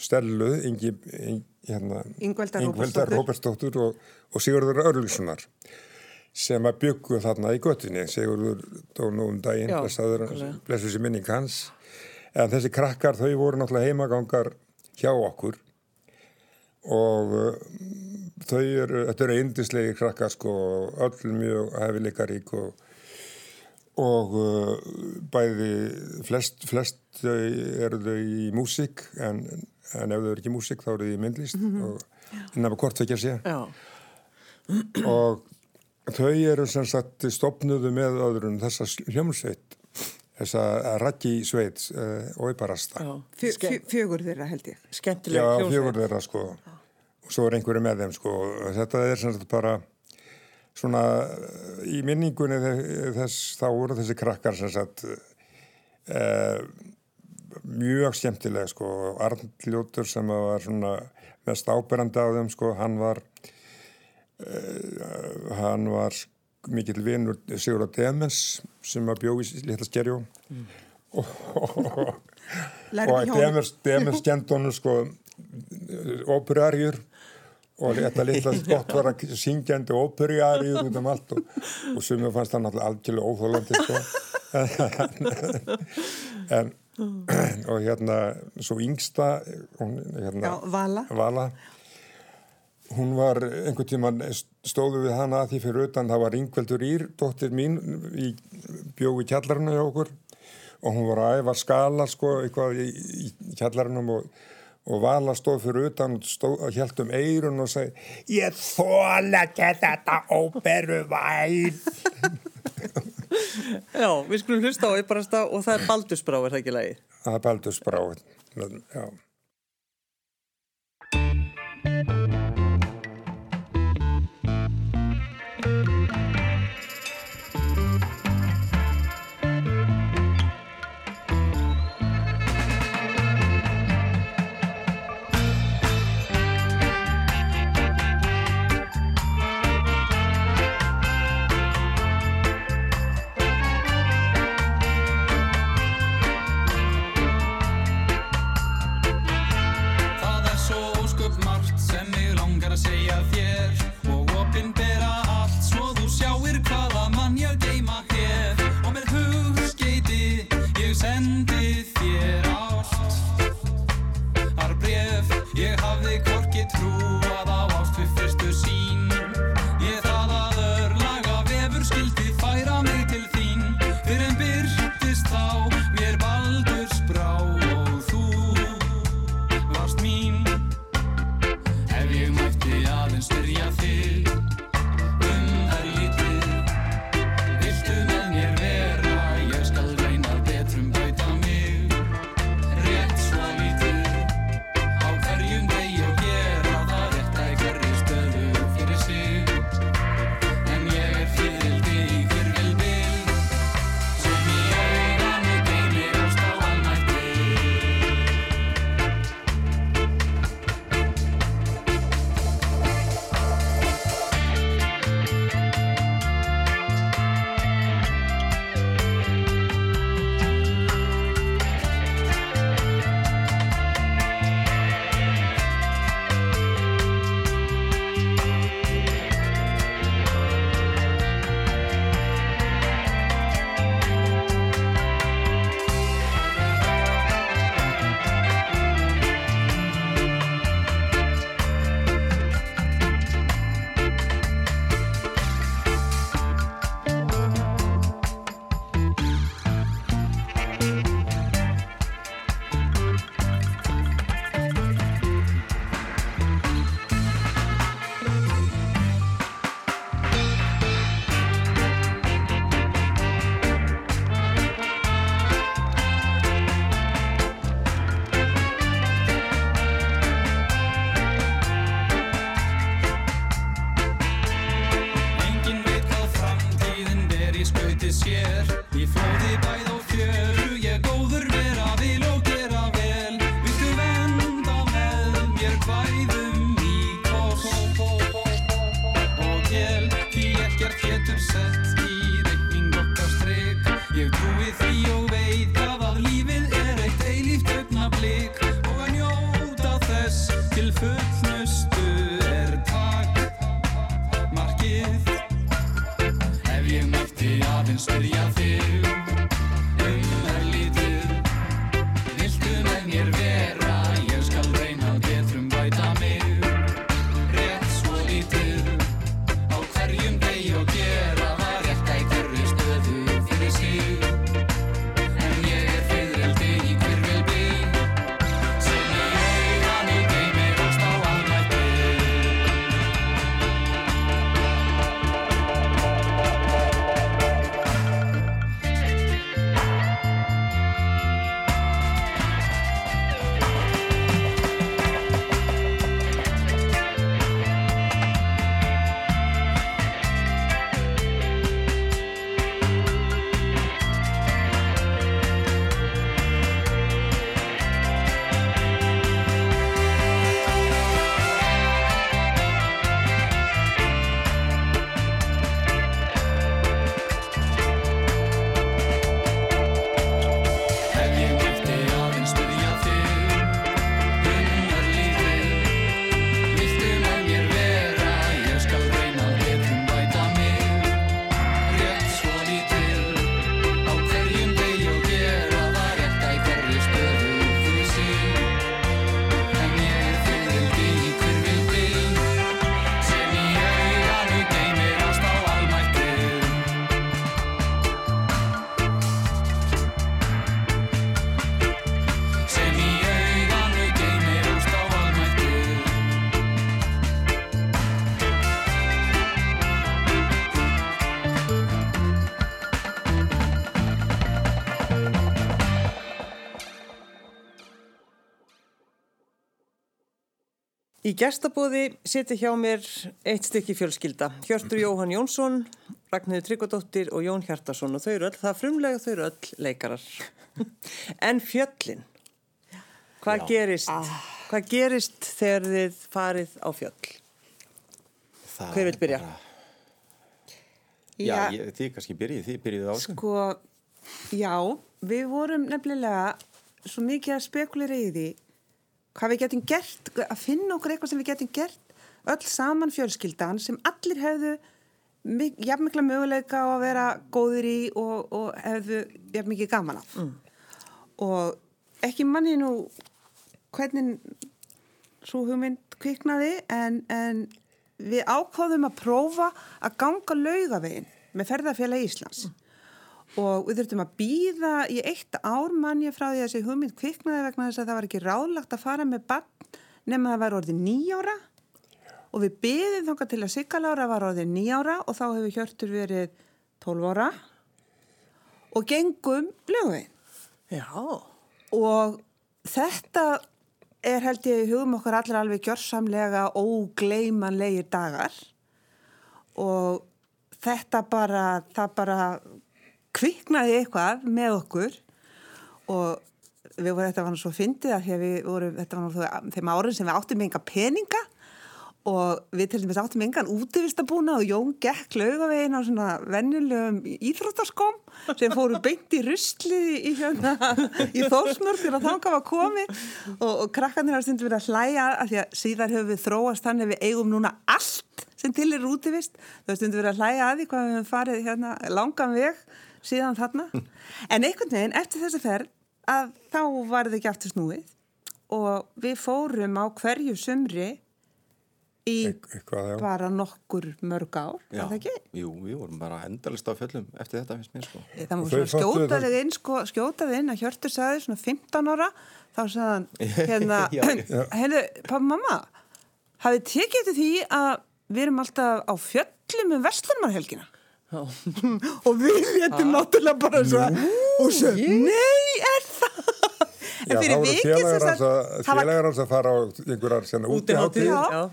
[SPEAKER 3] Stellu, Ingi, Ingi hérna,
[SPEAKER 4] Róbertsdóttur.
[SPEAKER 3] Róbertsdóttur og, og Sigurður Örlugsonar sem að byggu þarna í göttinni Sigurður dó nú um daginn blessu sér minning hans. En þessi krakkar þau voru náttúrulega heimagangar hjá okkur. Og uh, þau eru, þetta eru eindislegi krakkar sko, öll mjög hefileikarík og og uh, bæði flest, flest þau eru þau í músík en, en ef þau eru ekki í músík þá eru þau í myndlist og nefnum hvort þau ekki að sé.
[SPEAKER 1] Já,
[SPEAKER 3] og þau eru sem sagt stopnuðu með öðrun þessa hljómsveit þessa sveit uh, óiparasta
[SPEAKER 1] já.
[SPEAKER 4] Fjö,
[SPEAKER 1] Ske-
[SPEAKER 4] fjö, fjögur þeirra held ég.
[SPEAKER 1] Skemmtileg
[SPEAKER 3] Já,
[SPEAKER 1] hljómsveit.
[SPEAKER 3] fjögur þeirra sko. Og svo er einhverju með þeim sko. Þetta er sem sagt bara svona eh, í minningunni þe- þess þá voru þessi krakkar sem sagt uh, mjög skemmtilega sko. Arnljótur sem var svona mest áberandi á þeim sko hann var uh, hann var mikill vinur Sigur Demens sem að bjó í litla skerjó. Og, og, og. Demens, Demens kent honum sko óperarjur og þetta litla gott var að syngjandi óperarjur út um allt og, og ég fannst hann alltaf algjörlega óþólandi sko en og hérna svo yngsta hún, hérna,
[SPEAKER 4] Já, Vala.
[SPEAKER 3] Vala hún var einhvern tíman stóðu við hana að því fyrir utan það var Ingveldur Ír, dóttir mín í, bjóð í kjallarinu hjá okkur og hún var að æfa skala sko eitthvað í, í kjallarinu og, og Vala stóð fyrir utan og hjælt um eirun og segi ég þóla ekki þetta óperu væn
[SPEAKER 1] Já, við skulum hlusta á Íbarasta og það er Baldursbrá, er það ekki lagi?
[SPEAKER 3] það er baldur sprá já
[SPEAKER 6] Í
[SPEAKER 1] gestabóði seti hjá mér eitt stykki fjölskylda. Hjörtur Jóhann Jónsson, Ragnhildur Tryggvadóttir og Jón Hjartarsson og þau eru öll, það frumlega þau eru öll leikarar. en fjöllin, hvað gerist, hvað gerist þegar þið farið á fjöll?
[SPEAKER 2] Það
[SPEAKER 1] Hver vill
[SPEAKER 2] er
[SPEAKER 1] byrja?
[SPEAKER 2] bara- Já, ég, þið kannski byrjið, þið byrjið á þessu.
[SPEAKER 4] Sko, já, við vorum nefnilega svo mikið að spekulera í því hvað við getum gert, að finna okkur eitthvað sem við getum gert öll saman fjölskyldan sem allir hefðu mik- jafn mikla möguleika á að vera góðir í og, og hefðu jafn mikið gaman af. Og ekki manni nú hvernig svo hugmynd kviknaði en, en við ákváðum að prófa að ganga laugavegin með ferðarfélagi Íslands og við þurftum að býða í eitt ár mann ég frá því að þessi hugmynd kviknaði vegna þess að það var ekki ráðlagt að fara með bann nema það var orðið nýjára og við byðum þangað til að Siggalára var orðið nýjára og þá hefur Hjörtur verið 12 ára. Og gengum laugavegin
[SPEAKER 1] Já,
[SPEAKER 4] og þetta er held ég í hugum okkar allir alveg gjörsamlega ógleimanlegir dagar. Og þetta bara, það bara kviknaði eitthvað með okkur og við vorum, þetta var nú svo fyndið að við vorum, þetta var þau- þeim árin sem við áttum enga peninga og við til dæmis áttum engan útivistabúna og Jón gekk laugavegin á svona vennilegum íþróttaskom sem fóru beint í ruslið í, hérna, í þórsmörg þegar þangað var komið og, og krakkarnir hafa stundum verið að hlæja að því að síðar höfum við þróast þannig að við eigum núna allt sem til er útivist. Þau stundum verið að hlæja að því hvað við höfum farið hérna, langan veg síðan þarna en einhvern veginn eftir þessa ferð að þá var þið ekki aftur snúið og við fórum á hverju sumri í
[SPEAKER 3] Eitthvað,
[SPEAKER 4] bara nokkur mörg ár,
[SPEAKER 2] Já,
[SPEAKER 4] var það ekki?
[SPEAKER 2] jú, við vorum bara endalist á fjöllum eftir þetta, finnst mér sko.
[SPEAKER 4] Það
[SPEAKER 3] Þau
[SPEAKER 4] var svona
[SPEAKER 3] föttuðu
[SPEAKER 4] skjóta
[SPEAKER 3] það-
[SPEAKER 4] þig inn, sko, skjóta þig inn að Hjörtur sagði svona 15 ára, þá sagði hann, hérna, hérna, pappa, mamma, hafið tekið eftir því að við erum alltaf á fjöllum um Vestlunmarhelgina? og við léttum náttúrulega bara svo og svo, nei, er það?
[SPEAKER 3] Já, þá voru
[SPEAKER 4] vikið
[SPEAKER 3] félagar
[SPEAKER 4] sem
[SPEAKER 3] hans að, að fara á einhverjar svona útiháttið.
[SPEAKER 4] Já.
[SPEAKER 1] Já.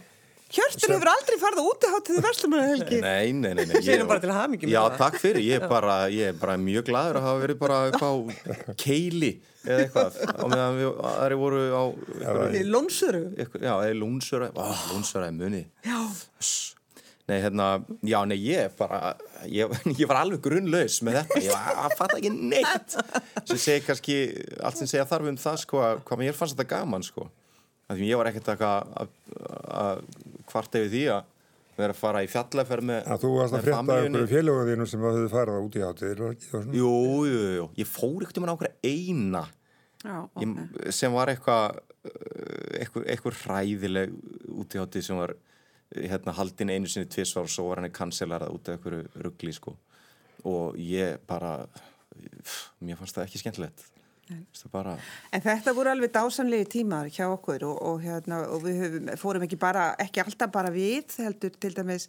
[SPEAKER 4] Hjörtur hefur aldrei farið á útiháttiði Vestlunmarhelgi.
[SPEAKER 2] Nei, nei, nei, nei ég-
[SPEAKER 1] Segjum bara til hamingju með
[SPEAKER 2] Já,
[SPEAKER 1] það.
[SPEAKER 2] takk fyrir, ég er bara, ég er bara mjög gladur að hafa verið bara eitthvað keili eða eitthvað á meðan við aðri voru á
[SPEAKER 4] Í Lónsöru.
[SPEAKER 2] já, ó, lúnsöra er muni já. Nei, hérna, já, nei, ég bara ég, ég var alveg grunnlaus með þetta. Ég var að fatta ekki neitt. Sem segi kannski, allt sem segja þarf um það, sko, að hvað mér fannst þetta gaman, sko. Af því ég var ekkert eitthvað að- að hvart yfir því að vera að fara í fjallaferð með
[SPEAKER 3] Að þú varst að frétta félögum þínum sem að höfðu farið út í hátíðir.
[SPEAKER 2] Jú, jú, jú, jú, ég fór ekkert um hann okkur eina
[SPEAKER 4] Já, ok.
[SPEAKER 2] ég, sem var eitthvað uh, eitthvað, eitthvað hræðileg út í hátíð sem var hérna, haldin einu sinni tvisvar og svo var henni kanselarað út af einhverju ruggli sko. og ég bara mér fannst það ekki skemmtilegt. Bara
[SPEAKER 4] En þetta voru alveg dásanlegi tímar hjá okkur og, og, hérna, og við höfum, fórum ekki bara, ekki alltaf bara við, heldur til dæmis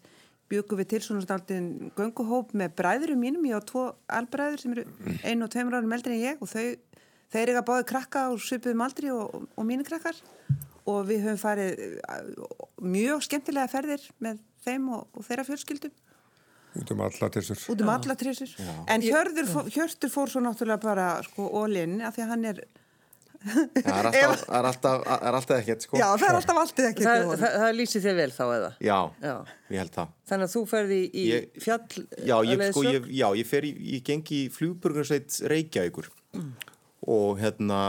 [SPEAKER 4] byggum við til svona staldin gönguhóp með bræðurum mínum, ég á tvo albræður sem eru einu og tveimur árum eldri en ég og þau, þeir eru að báði krakka og svipuðum aldri og, og, og mínu krakkar og við höfum farið uh, mjög skemmtilega ferðir með þeim og, og þeirra fjölskyldum.
[SPEAKER 3] Út um alla tessur.
[SPEAKER 4] út um alla trísur en Hjörður, Hjörtur fór svo náttúrulega bara sko all-in af því að hann er
[SPEAKER 2] það er alltaf, það er alltaf, það er alltaf ekkert sko.
[SPEAKER 4] Já, það er alltaf allt ekki
[SPEAKER 1] Það, það, það lýsir þér vel þá eða?
[SPEAKER 2] já,
[SPEAKER 1] Já.
[SPEAKER 2] ég held það.
[SPEAKER 1] Þannig að þú ferði í, í
[SPEAKER 2] Ég-
[SPEAKER 1] fjall
[SPEAKER 2] já, ég, sko, ég, já, ég fer í, ég gengi í flugbjörgunarsveit Reykjavíkur og hérna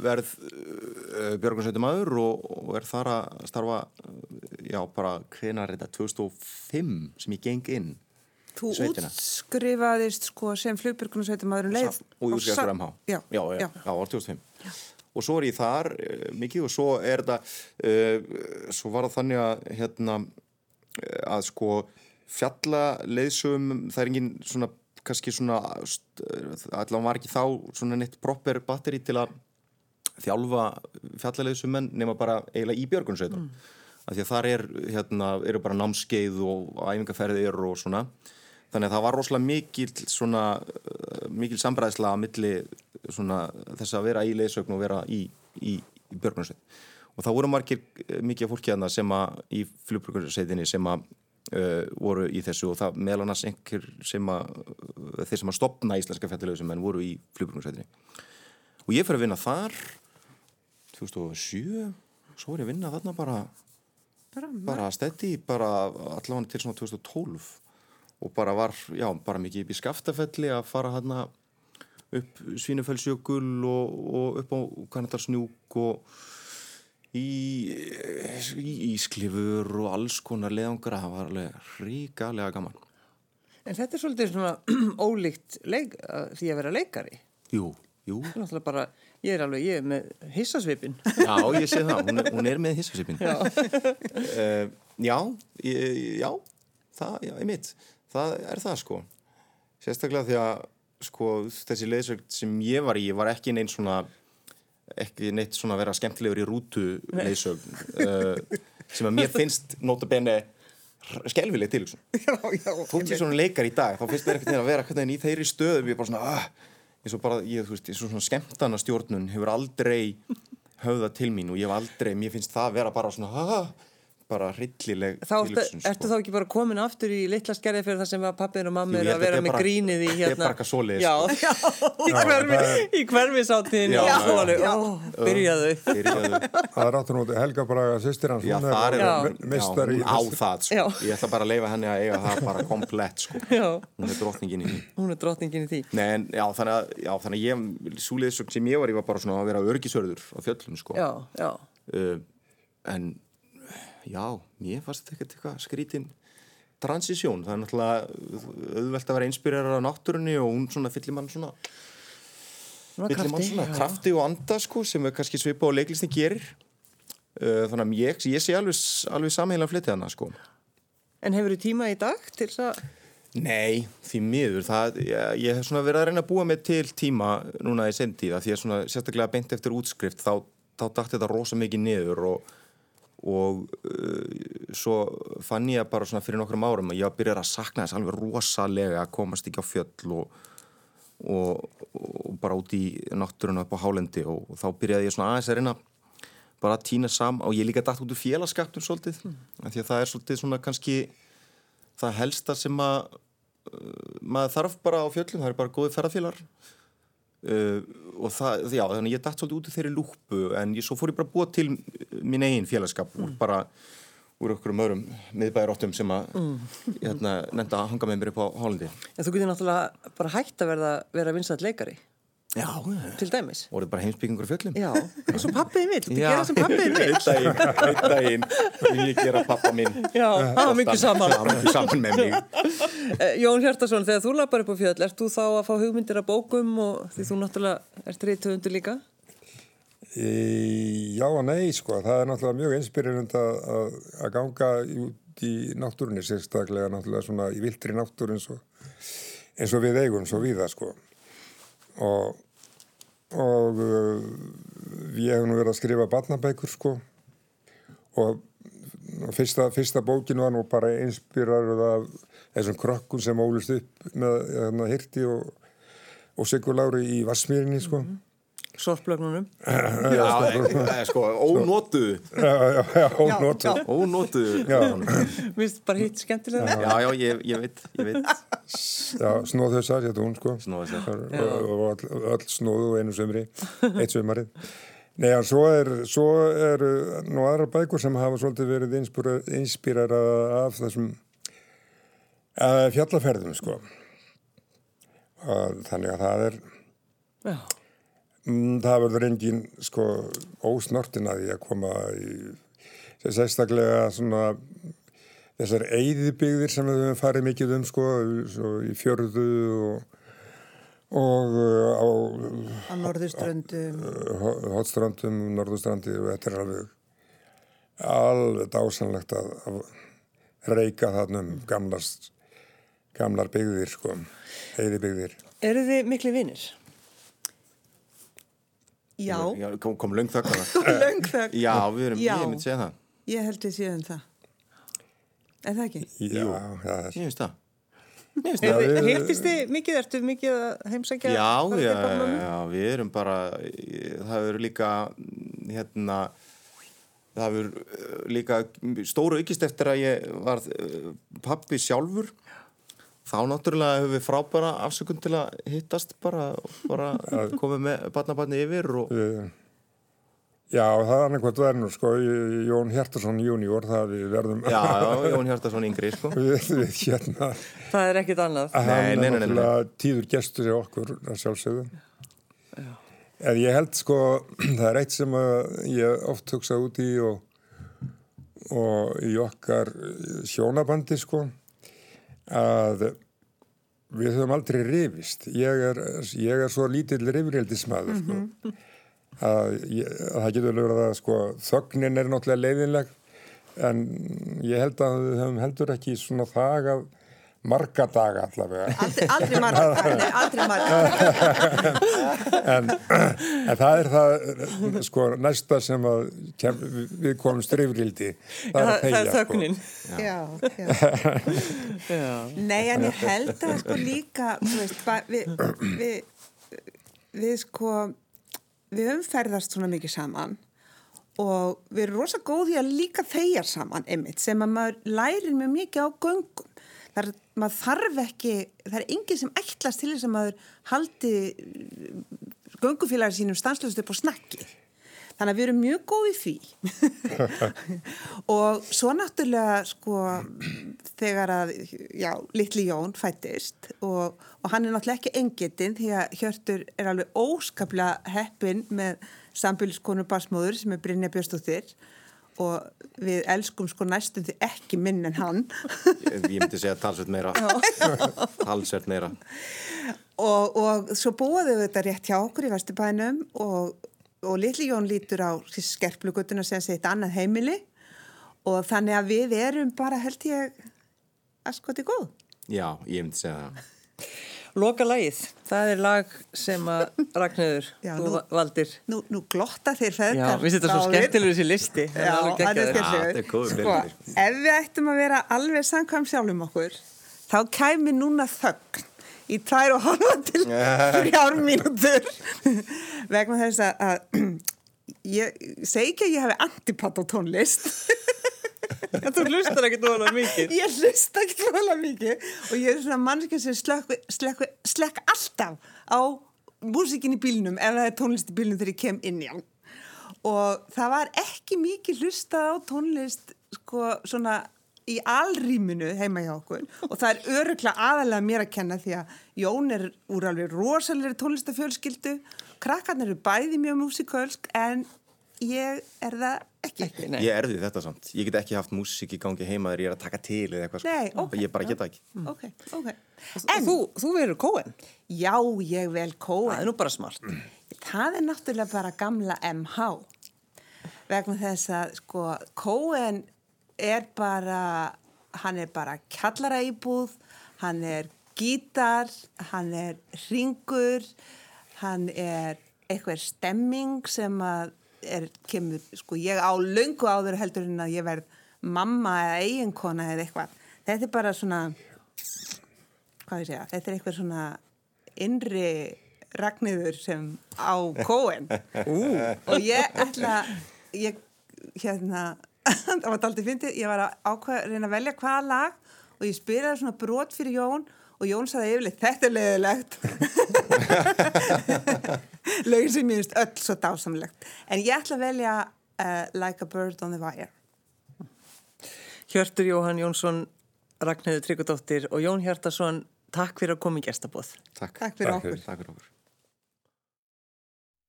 [SPEAKER 2] verð uh, björgunarsveitumæður og, og er þar að starfa uh, já, bara hvenar þetta? 2005 sem ég geng inn
[SPEAKER 4] Þú útskrifaðist sko sem flugbjörgunarsveitum leið
[SPEAKER 2] og fyrir MH
[SPEAKER 4] Já,
[SPEAKER 2] já, já, já, var 2005 og svo er ég þar uh, mikið og svo er þetta uh, svo var það þannig að hérna eh, að sko fjalla leiðsum, það er engin svona kannski svona allavega var ekki þá svona neitt proper batteri til að þjálfa fjallaleiðsum menn nema bara eiginlega í björgunsveitum mm. af því að þar er, hérna, eru bara námskeið og æfingarferðir og svona. Þannig að það var rosalega mikil svona, uh, mikil sambræðsla að milli svona þess að vera í leiðsögn og vera í, í, í björgunsveit og það voru margir eh, mikið fólki þarna sem að í flugbjörgunsveitinni sem að uh, voru í þessu og það meðal annars einhver sem að uh, þeir sem að stopna íslenska fjallalöðsum en voru í flugbjörgunsveitinni og ég fyrir að vinna þar 2007 svo er ég að vinna þarna bara
[SPEAKER 4] bara,
[SPEAKER 2] bara stetti bara allavega til svona 2012 og bara var, já, bara mikið upp í skaftafelli að fara þarna upp Svínufellsjökul og, og upp á Kanadarsnjúk og í, Ísklifur og alls konar leðangra, það var alveg ríkalega gaman.
[SPEAKER 1] En þetta er svolítið svona ólíkt leik, því að vera leikari.
[SPEAKER 2] Jú, jú.
[SPEAKER 1] Bara, ég er alveg, ég er með hissasvipin.
[SPEAKER 2] Já, ég sé það, hún er, hún er með hissasipin. Já. uh, já, ég, já, það, já, ég mitt, það er það sko. Sérstaklega því að sko þessi leiðsögn sem ég var í, ég var ekki neinn svona, ekki neitt svona að vera skemmtilegur í rútu leiðsögn uh, sem að mér finnst notabene skelvileg til þótt ég svona leikar í dag þá finnst mér ekkert að vera hvernig en í þeirri stöðum ég er bara svona ah, eins og bara ég, þú veist, eins og svona skemmtana stjórnun hefur aldrei höfða til mín og ég hef aldrei, mér finnst það að vera bara svona ah, bara hryllileg
[SPEAKER 1] Þá ertu,
[SPEAKER 2] tilhugsun, sko.
[SPEAKER 1] ertu þá ekki bara komin aftur í litla skerði fyrir það sem að pappin og mamma eru að vera
[SPEAKER 2] er
[SPEAKER 1] með
[SPEAKER 2] bara-
[SPEAKER 1] grínið í
[SPEAKER 2] er
[SPEAKER 1] hérna.
[SPEAKER 2] bara eitthvað svoleiðis,
[SPEAKER 1] Já,
[SPEAKER 2] sko.
[SPEAKER 1] já, í,
[SPEAKER 3] Já,
[SPEAKER 1] hverfi,
[SPEAKER 3] er-
[SPEAKER 1] í hverfisáttíðin.
[SPEAKER 2] Já,
[SPEAKER 1] Já,
[SPEAKER 2] já, já.
[SPEAKER 1] já. Ó, byrjaðu.
[SPEAKER 3] Það er áttur nú Helga Braga sýstir hans.
[SPEAKER 2] Já,
[SPEAKER 3] hún
[SPEAKER 2] er
[SPEAKER 1] já,
[SPEAKER 3] meistari í
[SPEAKER 2] á það sko. Ég ætla bara að leifa henni að eiga það bara komplett sko.
[SPEAKER 1] Já,
[SPEAKER 2] hún er drottningin í því
[SPEAKER 1] hún er drottningin í því.
[SPEAKER 2] Nei, en, já, þannig að, já, þannig að ég, súliðisögn sem ég var, ég var bara svona að vera örgisörður á fjöllum, sko.
[SPEAKER 1] Já, já.
[SPEAKER 2] Uh, en, já, mér fannst þetta ekkert eitthvað skrítin transisjón. Það er náttúrulega auðvelt að vera einspyrir af náttúrunni og hún svona fyllir mann svona, fyllir mann svona krafti og anda, sko, sem er kannski svipa og leiklistin gerir. Uh, þannig að ég, ég sé alveg, alveg samheila flyttið hana, sko.
[SPEAKER 1] En hefur þú tíma í dag til þess að...
[SPEAKER 2] Nei, því miður, það, ég, ég hef svona verið að reyna að búa mig til tíma núna í sendíða því að svona sérstaklega beint eftir útskrift þá, þá dætti þetta rosa mikið niður og, og uh, svo fann ég bara svona fyrir nokkrum árum að ég var byrjað að sakna þess alveg rosalega að komast ekki á fjöll og, og, og bara út í náttúruna upp á hálendi og, og þá byrjaði ég svona aðeins að reyna bara að týna sam og ég líka dætt út úr félagskapnum svolítið, mm. því að það er svolítið svona kannski það helsta sem að uh, maður þarf bara á fjöllum, það er bara góði ferðarfélar uh, og það, já, þannig ég dætt svolítið út í þeirri lúpu en ég, svo fór ég bara að búa til minn eigin félagskap úr bara úr okkur um öðrum miðbæðaróttum sem að hérna, nefnda að hanga með mér upp á Hollandi
[SPEAKER 1] En þú getur náttúrulega bara hægt að verða, vera vinsætt leikari.
[SPEAKER 2] Já,
[SPEAKER 1] til dæmis.
[SPEAKER 2] voruð bara heimsbyggingur á fjöllum.
[SPEAKER 1] Já, eins og pappiði mitt, þú gera sem pappiði mitt.
[SPEAKER 2] einn daginn, einn daginn, vil ég gera pappa minn.
[SPEAKER 1] Já, það var mikið saman.
[SPEAKER 2] Var mikið saman með mig.
[SPEAKER 1] Eh, Jón Hjartarsson, þegar þú lappar upp á fjöll, ert þú þá að fá hugmyndir af bókum og því þú náttúrulega ert reytöfundur líka?
[SPEAKER 3] E, já og nei, sko, það er náttúrulega mjög inspirerund að, að, að ganga út í náttúrunni, sérstaklega náttúrulega svona í viltri náttúr eins og, eins og við eigum svo við það, sko. Og, og uh, ég hef nú verið að skrifa barnabækur, sko, og fyrsta, fyrsta bókin var nú bara inspirerað af þessum krökkum sem ólust upp með hérna, hirti og, og Sigur Lári í Vassmýrinni, sko.
[SPEAKER 1] Sorplögnunum.
[SPEAKER 2] Já, það er sko, ónotuðu,
[SPEAKER 3] Já, já, já, ónóttu.
[SPEAKER 2] ónotuðu.
[SPEAKER 3] Já.
[SPEAKER 1] Mér finnst bara hitt skemmtilega.
[SPEAKER 2] Já, já, ég, ég veit, ég veit.
[SPEAKER 3] Já, snóðhausar, hétt hún sko
[SPEAKER 2] Snóðhausar.
[SPEAKER 3] og, og all, snóðu og einu sömri eitt sömarið Nei, en svo er, svo er nú aðra bækur sem hafa svolítið verið inspírara af þessum uh, fjallaferðum sko og þannig að það er
[SPEAKER 1] Já.
[SPEAKER 3] Mm, það verður engin sko ósnortin að því að koma í sérstaklega svona þessar eyðibygðir sem við höfum farið mikið um sko í fjörðu og, og uh, á
[SPEAKER 4] á norðurströndum.
[SPEAKER 3] hotstrandum, norðurstrandi og þetta er alveg alveg dásanlegt að, að reyka þarna um gamlar, byggðir sko, eyðibygðir.
[SPEAKER 1] Eru þið miklu vinnir?
[SPEAKER 4] Já,
[SPEAKER 2] Já, kom, kom löng þöggana.
[SPEAKER 4] löng þögn.
[SPEAKER 2] Já, við erum,
[SPEAKER 4] Já.
[SPEAKER 2] ég myndi segja það.
[SPEAKER 4] Ég held við séum það. Er það ekki?
[SPEAKER 3] Já, það er
[SPEAKER 2] Ég finnst það.
[SPEAKER 1] Hittist þið mikið, ertu mikið að heimsækja?
[SPEAKER 2] Já, já, já, við erum bara, það eru líka, hérna, það eru líka stóru aukist eftir að ég var pappi sjálfur. Þá náttúrulega hefur við frábæra afsökun til að hittast bara, bara komið með barnabarni yfir og
[SPEAKER 3] Já, það er verður nú sko, Jón Hjartarsson junior, það við verðum
[SPEAKER 2] já, já, Jón Hjartarsson yngri, sko.
[SPEAKER 3] við, við hérna
[SPEAKER 1] Það er ekkit annað.
[SPEAKER 3] hann
[SPEAKER 2] nei,
[SPEAKER 3] er
[SPEAKER 2] nei, nei, nei.
[SPEAKER 3] náttúrulega tíður gestur í okkur að sjálfsögðu en ég held sko það er eitt sem að ég oft hugsa út í og, og í okkar sjónabandi sko að við höfum aldrei rifist. Ég er, ég er svo lítill rifrildismæður sko. Að, ég, að það getur verið að sko þögnin er náttúrulega leiðinleg en ég held að við höfum heldur ekki svona þag af marga daga allavega
[SPEAKER 4] Aldrei, aldrei marga. Nei, aldrei marga.
[SPEAKER 3] en, en það er það sko næsta sem að kem, við komum strifrildi það er að
[SPEAKER 1] það er
[SPEAKER 3] sko.
[SPEAKER 1] þögnin.
[SPEAKER 4] Já, já.
[SPEAKER 1] Já.
[SPEAKER 4] Nei, en ég held að sko líka, veist, við, við, við sko, við höfum ferðast svona mikið saman og við erum rosa góði að líka þegar saman einmitt sem að maður lærir mjög mikið á göngum. Það er, maður þarf ekki, það er enginn sem ætlast til þess að maður haldi göngufélagar sínum stanslust upp á snakki. Þannig að við erum mjög góð í því. og svo náttúrulega sko þegar að, já, litli Jón fættist og, og hann er náttúrulega ekki engetinn því að Hjörtur er alveg óskaplega heppin með sambiliskonu basmóður sem er Brynja Björnstóttir og við elskum sko næstum því ekki minn en hann
[SPEAKER 2] ég myndi segja talsvert meira. talsvert meira.
[SPEAKER 4] og, og svo búaðu við þetta rétt hjá okkur í Vesturbænum og, og litli Jón lítur á skerplugutuna sem sé eitt annað heimili og þannig að við erum bara held ég að sko þetta er góð.
[SPEAKER 2] Já, ég myndi segja það.
[SPEAKER 1] Loka lagið, það er lag sem að Ragnhildur,
[SPEAKER 4] Já,
[SPEAKER 1] þú
[SPEAKER 4] nú-
[SPEAKER 1] va- valdir.
[SPEAKER 4] Nú, nú glotta þeir
[SPEAKER 1] Já,
[SPEAKER 4] feðgar.
[SPEAKER 1] við setjum svo skemmtilegur þessi listi. það er
[SPEAKER 4] Já,
[SPEAKER 1] alveg
[SPEAKER 4] hann er
[SPEAKER 2] skemmtilegur.
[SPEAKER 4] Sko, ef við ættum að vera alveg samkvæm sjálfum okkur, þá kæmi núna þögn í tvær og halva til þrjár mínútur vegna þess að, ég segi ekki að ég hafi antipat á tónlist
[SPEAKER 1] En þú hlustar ekkert óalega mikið.
[SPEAKER 4] ég hlusta ekki volga mikið og ég er svona mannskja sem slekk, slekk, slekk alltaf á músikin í bílnum ef það er tónlist í bílnum þegar ég kem inn í hann. Og það var ekki mikið hlustað á tónlist sko svona í alrýminu heima hjá okkur. Og það er öruglega aðalega mér að kenna því að Jón er úr alveg rosalegri tónlistafjölskyldu, krakkarnir eru bæði mjög músikölsk en ég er það ekki.
[SPEAKER 1] Ekki, nei.
[SPEAKER 2] Ég erði þetta samt. Ég get ekki haft músík í gangi heima þegar ég er að taka til eða eitthvað. sko.
[SPEAKER 4] Nei, ok.
[SPEAKER 2] Ég bara geta ekki.
[SPEAKER 4] Ok, ok.
[SPEAKER 1] En þú, þú verður kóen.
[SPEAKER 4] Já, ég vel
[SPEAKER 1] Það
[SPEAKER 4] kóa.
[SPEAKER 1] er nú bara smart.
[SPEAKER 4] Það er náttúrulega bara gamla MH vegna þess að sko Cohen er bara hann er bara kjallaraýbúð hann er gítar hann er ringur hann er eitthvað stemming sem að er, kemur, sko ég á löngu áður heldur en að ég verð mamma eða eiginkona eða eitthvað. Þetta er bara svona hvað ég segja, þetta er eitthvað svona innri ragniður sem á kóen og ég ætla ég hérna það var daldið fyndið, ég var að ákveða reyna að velja hvaða lag og ég spyrir svona brot fyrir Jón og Jón saði yfirleitt, þetta er leiðilegt lögin sem ég finnst öll svo dásamlegt en ég ætla að velja uh, Like a Bird on the Wire
[SPEAKER 1] Hjörtur Jóhann Jónsson, Ragnhildur Tryggudóttir og Jón Hjartarsson, takk fyrir að koma í gestabóð.
[SPEAKER 2] Takk.
[SPEAKER 4] Takk fyrir okkur.
[SPEAKER 2] Takk fyrir okkur.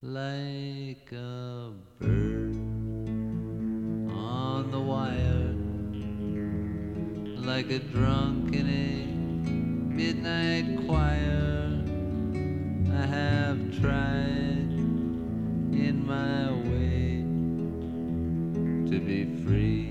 [SPEAKER 7] like a bird on the wire, like a drunk in a midnight choir. I have tried in my way to be free.